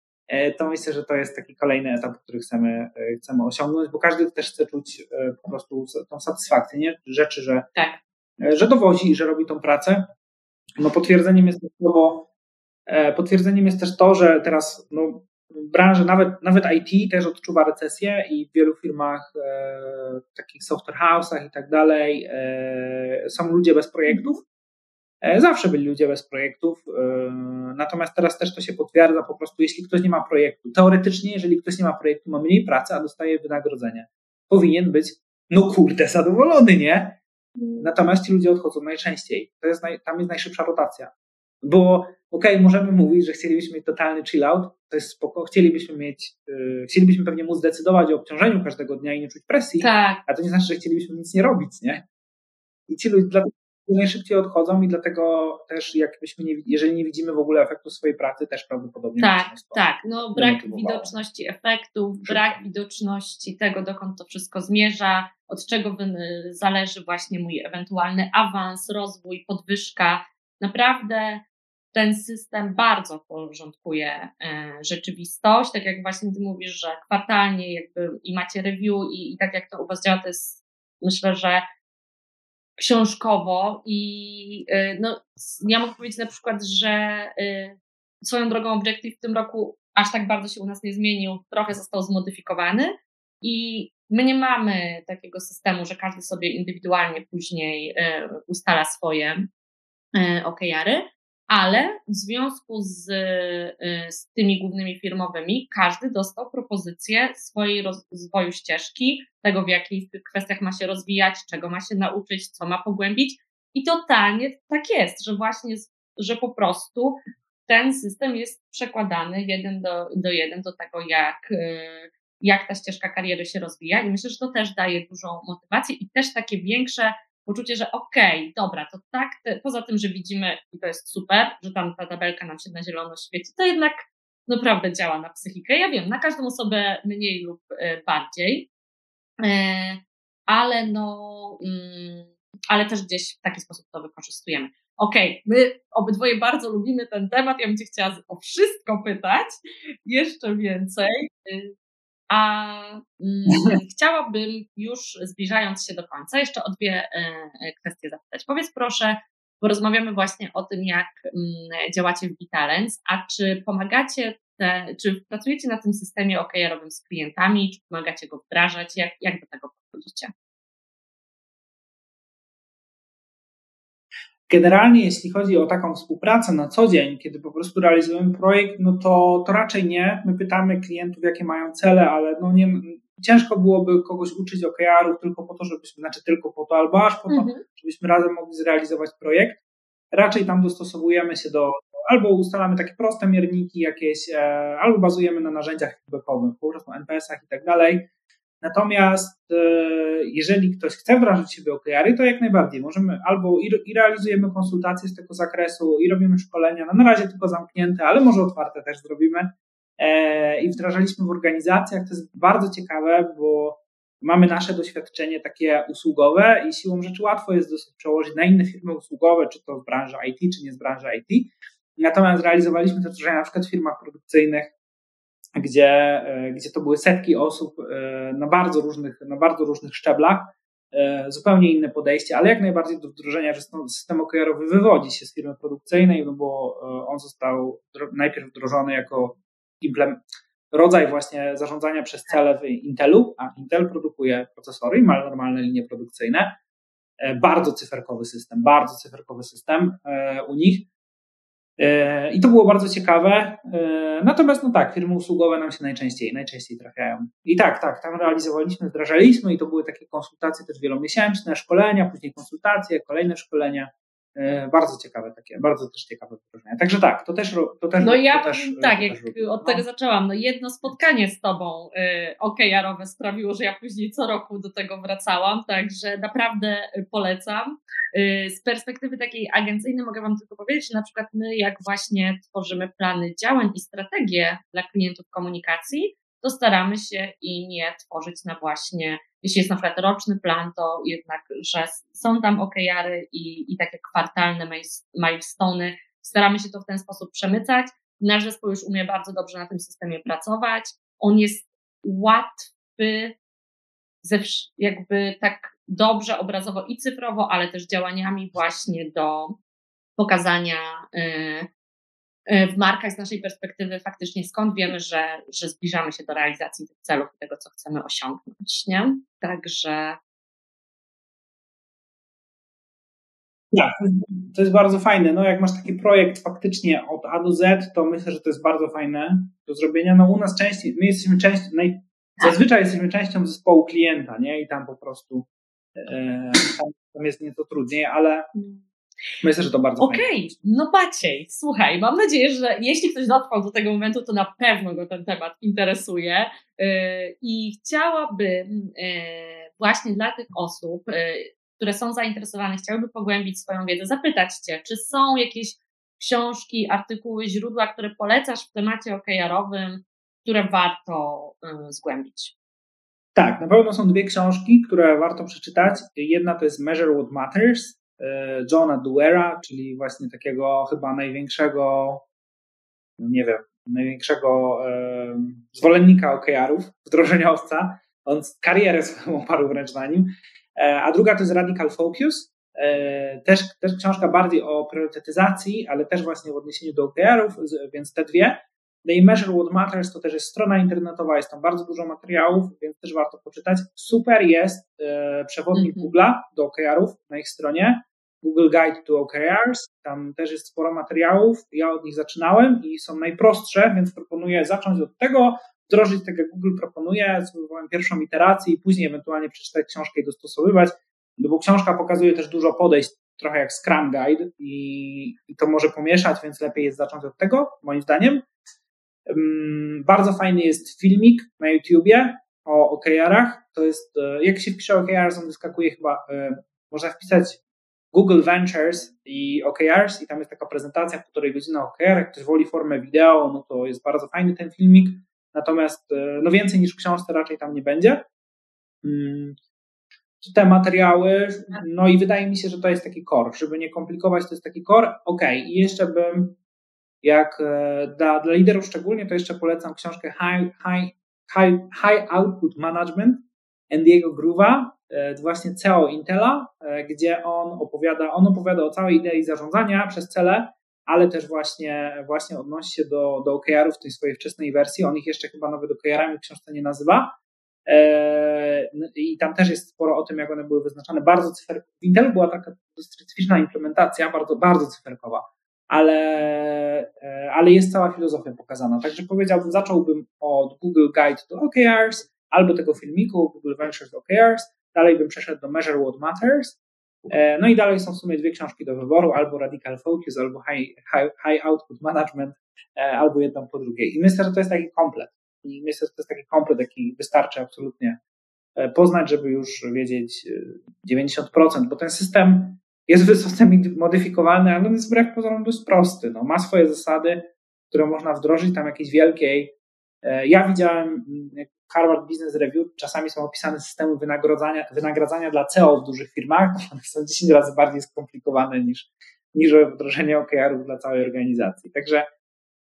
to myślę, że to jest taki kolejny etap, który chcemy, chcemy osiągnąć, bo każdy też chce czuć po prostu tą satysfakcję, nie? Rzeczy, że, tak. że dowozi i że robi tą pracę. No potwierdzeniem jest to, bo E, potwierdzeniem jest też to, że teraz no, branża, nawet, nawet IT też odczuwa recesję i w wielu firmach, e, takich software house'ach i tak dalej, e, są ludzie bez projektów. E, zawsze byli ludzie bez projektów, e, natomiast teraz też to się potwierdza po prostu, jeśli ktoś nie ma projektu. Teoretycznie, jeżeli ktoś nie ma projektu, ma mniej pracy, a dostaje wynagrodzenie. Powinien być, no kurde, zadowolony, nie? Natomiast ci ludzie odchodzą najczęściej. To jest naj, tam jest najszybsza rotacja. Bo okej, okay, możemy mówić, że chcielibyśmy mieć totalny chill out, to jest spoko, chcielibyśmy mieć, yy, chcielibyśmy pewnie móc decydować o obciążeniu każdego dnia i nie czuć presji, tak. a to nie znaczy, że chcielibyśmy nic nie robić, nie? I ci ludzie dlatego najszybciej odchodzą i dlatego też jakbyśmy nie, jeżeli nie widzimy w ogóle efektu swojej pracy, też prawdopodobnie Tak, tak, no brak widoczności efektów, Szybko. brak widoczności tego, dokąd to wszystko zmierza, od czego zależy właśnie mój ewentualny awans, rozwój, podwyżka, Naprawdę ten system bardzo porządkuje e, rzeczywistość. Tak jak właśnie ty mówisz, że kwartalnie jakby i macie review i, i tak jak to u was działa, to jest myślę, że książkowo i e, no, ja mogę powiedzieć na przykład, że e, swoją drogą Objective w tym roku aż tak bardzo się u nas nie zmienił, trochę został zmodyfikowany i my nie mamy takiego systemu, że każdy sobie indywidualnie później ustala swoje OKR-y, ale w związku z, e, z tymi głównymi firmowymi każdy dostał propozycję swojej rozwoju ścieżki, tego w jakich kwestiach ma się rozwijać, czego ma się nauczyć, co ma pogłębić. I totalnie tak jest, że właśnie, że po prostu ten system jest przekładany jeden do, do jeden do tego, jak, e, jak ta ścieżka kariery się rozwija. I myślę, że to też daje dużą motywację i też takie większe poczucie, że okej, okay, dobra, to tak, te, poza tym, że widzimy i to jest super, że tam ta tabelka nam się na zielono świeci, to jednak naprawdę działa na psychikę. Ja wiem, na każdą osobę mniej lub e, bardziej, e, ale no, mm, ale też gdzieś w taki sposób to wykorzystujemy. Okej, okay, my obydwoje bardzo lubimy ten temat. Ja bym Cię chciała o wszystko pytać, jeszcze więcej. A mm, chciałabym już zbliżając się do końca jeszcze o dwie e, kwestie zapytać. Powiedz proszę, bo rozmawiamy właśnie o tym, jak mm, działacie w Vitalens, a czy pomagacie, te, czy pracujecie na tym systemie OKR-owym z klientami, czy pomagacie go wdrażać, jak, jak do tego podchodzicie? Generalnie, jeśli chodzi o taką współpracę na co dzień, kiedy po prostu realizujemy projekt, no to, to raczej nie. My pytamy klientów, jakie mają cele, ale no nie, ciężko byłoby kogoś uczyć OKR-ów tylko po to, żebyśmy, znaczy tylko po to, albo aż po to, mhm. żebyśmy razem mogli zrealizować projekt. Raczej tam dostosowujemy się do, albo ustalamy takie proste mierniki jakieś, e, albo bazujemy na narzędziach feedbackowych, po prostu NPS-ach i tak dalej. Natomiast e, jeżeli ktoś chce wdrażać siebie OKR-y, to jak najbardziej możemy albo i, realizujemy konsultacje z tego zakresu, i robimy szkolenia, no na razie tylko zamknięte, ale może otwarte też zrobimy. E, I wdrażaliśmy w organizacjach. To jest bardzo ciekawe, bo mamy nasze doświadczenie takie usługowe i siłą rzeczy łatwo jest dosyć przełożyć na inne firmy usługowe, czy to z branży IT, czy nie z branży IT. Natomiast realizowaliśmy te wdrożenia na przykład w firmach produkcyjnych, gdzie, e, gdzie to były setki osób e, na bardzo różnych, na bardzo różnych szczeblach, e, zupełnie inne podejście, ale jak najbardziej do wdrożenia, że system OKR-owy wywodzi się z firmy produkcyjnej, no bo on został najpierw wdrożony jako rodzaj właśnie zarządzania przez cele w Intelu, a Intel produkuje procesory i ma normalne linie produkcyjne. Bardzo cyferkowy system, bardzo cyferkowy system u nich. E, I to było bardzo ciekawe. E, natomiast, no tak, firmy usługowe nam się najczęściej, najczęściej trafiają. I tak, tak, tam realizowaliśmy, wdrażaliśmy i to były takie konsultacje też wielomiesięczne, szkolenia, później konsultacje, kolejne szkolenia. E, bardzo ciekawe takie, bardzo też ciekawe wydarzenia. Także tak, to też to też No ja też, tak, jak od no. tego zaczęłam, no jedno spotkanie z tobą y, OKR-owe sprawiło, że ja później co roku do tego wracałam, także naprawdę polecam. Y, z perspektywy takiej agencyjnej mogę wam tylko powiedzieć, że na przykład my jak właśnie tworzymy plany działań i strategie dla klientów komunikacji, to staramy się i nie tworzyć na właśnie jeśli jest na przykład roczny plan, to jednak, że są tam OKR-y i, i takie kwartalne milestone. Staramy się to w ten sposób przemycać. Nasz zespół już umie bardzo dobrze na tym systemie pracować. On jest łatwy, jakby tak dobrze obrazowo i cyfrowo, ale też działaniami właśnie do pokazania y, w markach z naszej perspektywy faktycznie skąd wiemy, że, że zbliżamy się do realizacji tych celów i tego, co chcemy osiągnąć, nie? Także. Tak, to jest bardzo fajne. No, jak masz taki projekt faktycznie od A do Z, to myślę, że to jest bardzo fajne do zrobienia. No, u nas częściej, my jesteśmy częścią, naj, zazwyczaj jesteśmy częścią zespołu klienta, nie? I tam po prostu e, tam, tam jest nieco trudniej, ale mm. Myślę, że to bardzo Okej, okay. no Maciej, słuchaj, mam nadzieję, że jeśli ktoś dotrwał do tego momentu, to na pewno go ten temat interesuje yy, i chciałabym yy, właśnie dla tych osób, yy, które są zainteresowane, chciałyby pogłębić swoją wiedzę, zapytać Cię, czy są jakieś książki, artykuły, źródła, które polecasz w temacie OKR-owym, które warto zgłębić? Tak, na pewno są dwie książki, które warto przeczytać. Jedna to jest Measure What Matters Johna Duera, czyli właśnie takiego chyba największego, nie wiem, największego e, zwolennika OKR-ów, wdrożeniowca. On karierę swoją oparł wręcz na nim. E, a druga to jest Radical Focus, też, też książka bardziej o priorytetyzacji, ale też właśnie w odniesieniu do OKR-ów, więc te dwie. No i Measure What Matters to też jest strona internetowa, jest tam bardzo dużo materiałów, więc też warto poczytać. Super jest e, przewodnik mm -hmm. Google'a do OKR-ów na ich stronie. Google Guide to OKRs, tam też jest sporo materiałów. Ja od nich zaczynałem i są najprostsze, więc proponuję zacząć od tego, wdrożyć tak jak Google proponuje, spróbowałem pierwszą iterację i później ewentualnie przeczytać książkę i dostosowywać, no bo książka pokazuje też dużo podejść, trochę jak Scrum Guide i, i to może pomieszać, więc lepiej jest zacząć od tego, moim zdaniem. Bardzo fajny jest filmik na YouTubie o OKR-ach. To jest, e, jak się wpisze OKR, on wyskakuje chyba, e, można wpisać Google Ventures i OKRs i tam jest taka prezentacja półtorej godziny OKR. Jak ktoś woli formę wideo, no to jest bardzo fajny ten filmik. Natomiast e, no więcej niż w książce raczej tam nie będzie. Mm, te materiały, no i wydaje mi się, że to jest taki core. Żeby nie komplikować, to jest taki core. Ok, i jeszcze bym jak e, dla, dla liderów szczególnie, to jeszcze polecam książkę High, High, High, High Output Management Andiego Groove'a, e, właśnie CEO Intela, e, gdzie on opowiada, on opowiada o całej idei zarządzania przez cele, ale też właśnie, właśnie odnosi się do, do OKR-ów w tej swojej wczesnej wersji. On ich jeszcze chyba nawet OKR-ami w książce nie nazywa. I tam też jest sporo o tym, jak one były wyznaczane. Bardzo cyferkowa. W była taka specyficzna implementacja, bardzo, bardzo cyferkowa ale, e, ale jest cała filozofia pokazana. Także powiedziałbym, zacząłbym od Google Guide to OKRs, albo tego filmiku Google Ventures OKRs, dalej bym przeszedł do Measure What Matters, e, no i dalej są w sumie dwie książki do wyboru, albo Radical Focus, albo High, high, high Output Management, e, albo jedną po drugiej. I myślę, że to jest taki komplet. I myślę, że to jest taki komplet, jaki wystarczy absolutnie poznać, żeby już wiedzieć 90%, bo ten system jest wysoce modyfikowalny, ale on jest wbrew pozorom dość prosty. No, ma swoje zasady, które można wdrożyć tam jakiejś wielkiej. E, ja widziałem mm, Harvard Business Review, czasami są opisane systemy wynagrodzania, wynagradzania dla CEO w dużych firmach, one są 10 razy bardziej skomplikowane niż, niż wdrożenie OKR-ów dla całej organizacji. Także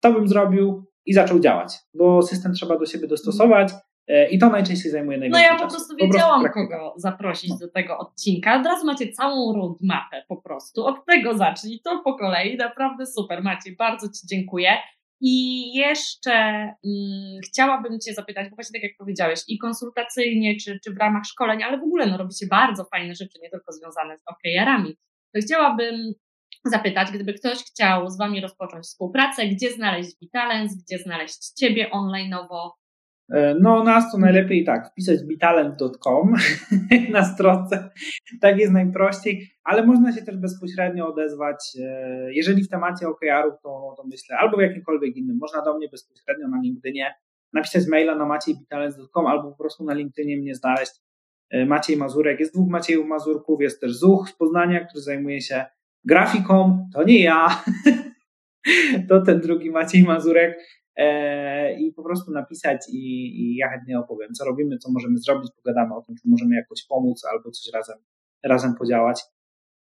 to bym zrobił i zaczął działać, bo system trzeba do siebie dostosować. E, I to najczęściej zajmuje najwięcej No ja po prostu wiedziałam, po prostu kogo zaprosić no. do tego odcinka. Od razu macie całą roadmapę po prostu. Od tego zacznij, to po kolei. Naprawdę super, Maciej. Bardzo Ci dziękuję. I jeszcze mm, chciałabym Cię zapytać, bo właśnie tak jak powiedziałeś, i konsultacyjnie, czy, czy w ramach szkoleń, ale w ogóle no, robicie bardzo fajne rzeczy, nie tylko związane z OKR-ami. To chciałabym zapytać, gdyby ktoś chciał z Wami rozpocząć współpracę, gdzie znaleźć Vitalens, gdzie znaleźć Ciebie online'owo, no, nas to najlepiej tak, wpisać bitalent.com na stronce. Tak jest najprościej, ale można się też bezpośrednio odezwać. E, jeżeli w temacie OKR-ów, to, to myślę, albo w jakimkolwiek innym, można do mnie bezpośrednio na LinkedInie napisać maila na maciejbitalent.com albo po prostu na LinkedInie mnie znaleźć. E, Maciej Mazurek. Jest dwóch Maciejów Mazurków, jest też Zuch z Poznania, który zajmuje się grafiką. To nie ja, to ten drugi Maciej Mazurek. E, I po prostu napisać i, i ja chętnie opowiem, co robimy, co możemy zrobić, pogadamy o tym, czy możemy jakoś pomóc albo coś razem, razem podziałać.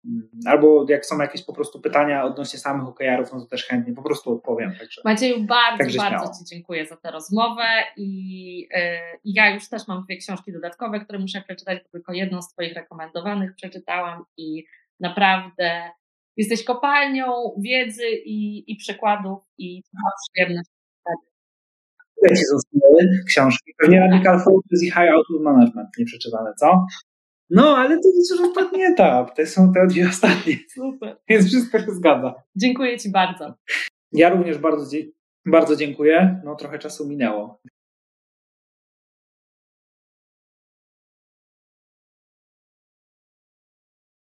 Mm, albo jak są jakieś po prostu pytania odnośnie samych OKR-ów, no to też chętnie po prostu odpowiem. Także, Macieju, bardzo, także bardzo Ci dziękuję za tę rozmowę i yy, ja już też mam dwie książki dodatkowe, które muszę przeczytać, tylko jedną z Twoich rekomendowanych przeczytałam i naprawdę jesteś kopalnią wiedzy i, i przykładów i to ma przyjemność. Ile Ci zostały książki? Pewnie Radical Focus i High Output Management nie przeczytane, co? No, ale to jest już ostatni etap. To są te dwie ostatnie. Super. Więc wszystko się zgadza. Dziękuję Ci bardzo. Ja również bardzo, bardzo dziękuję. No, trochę czasu minęło.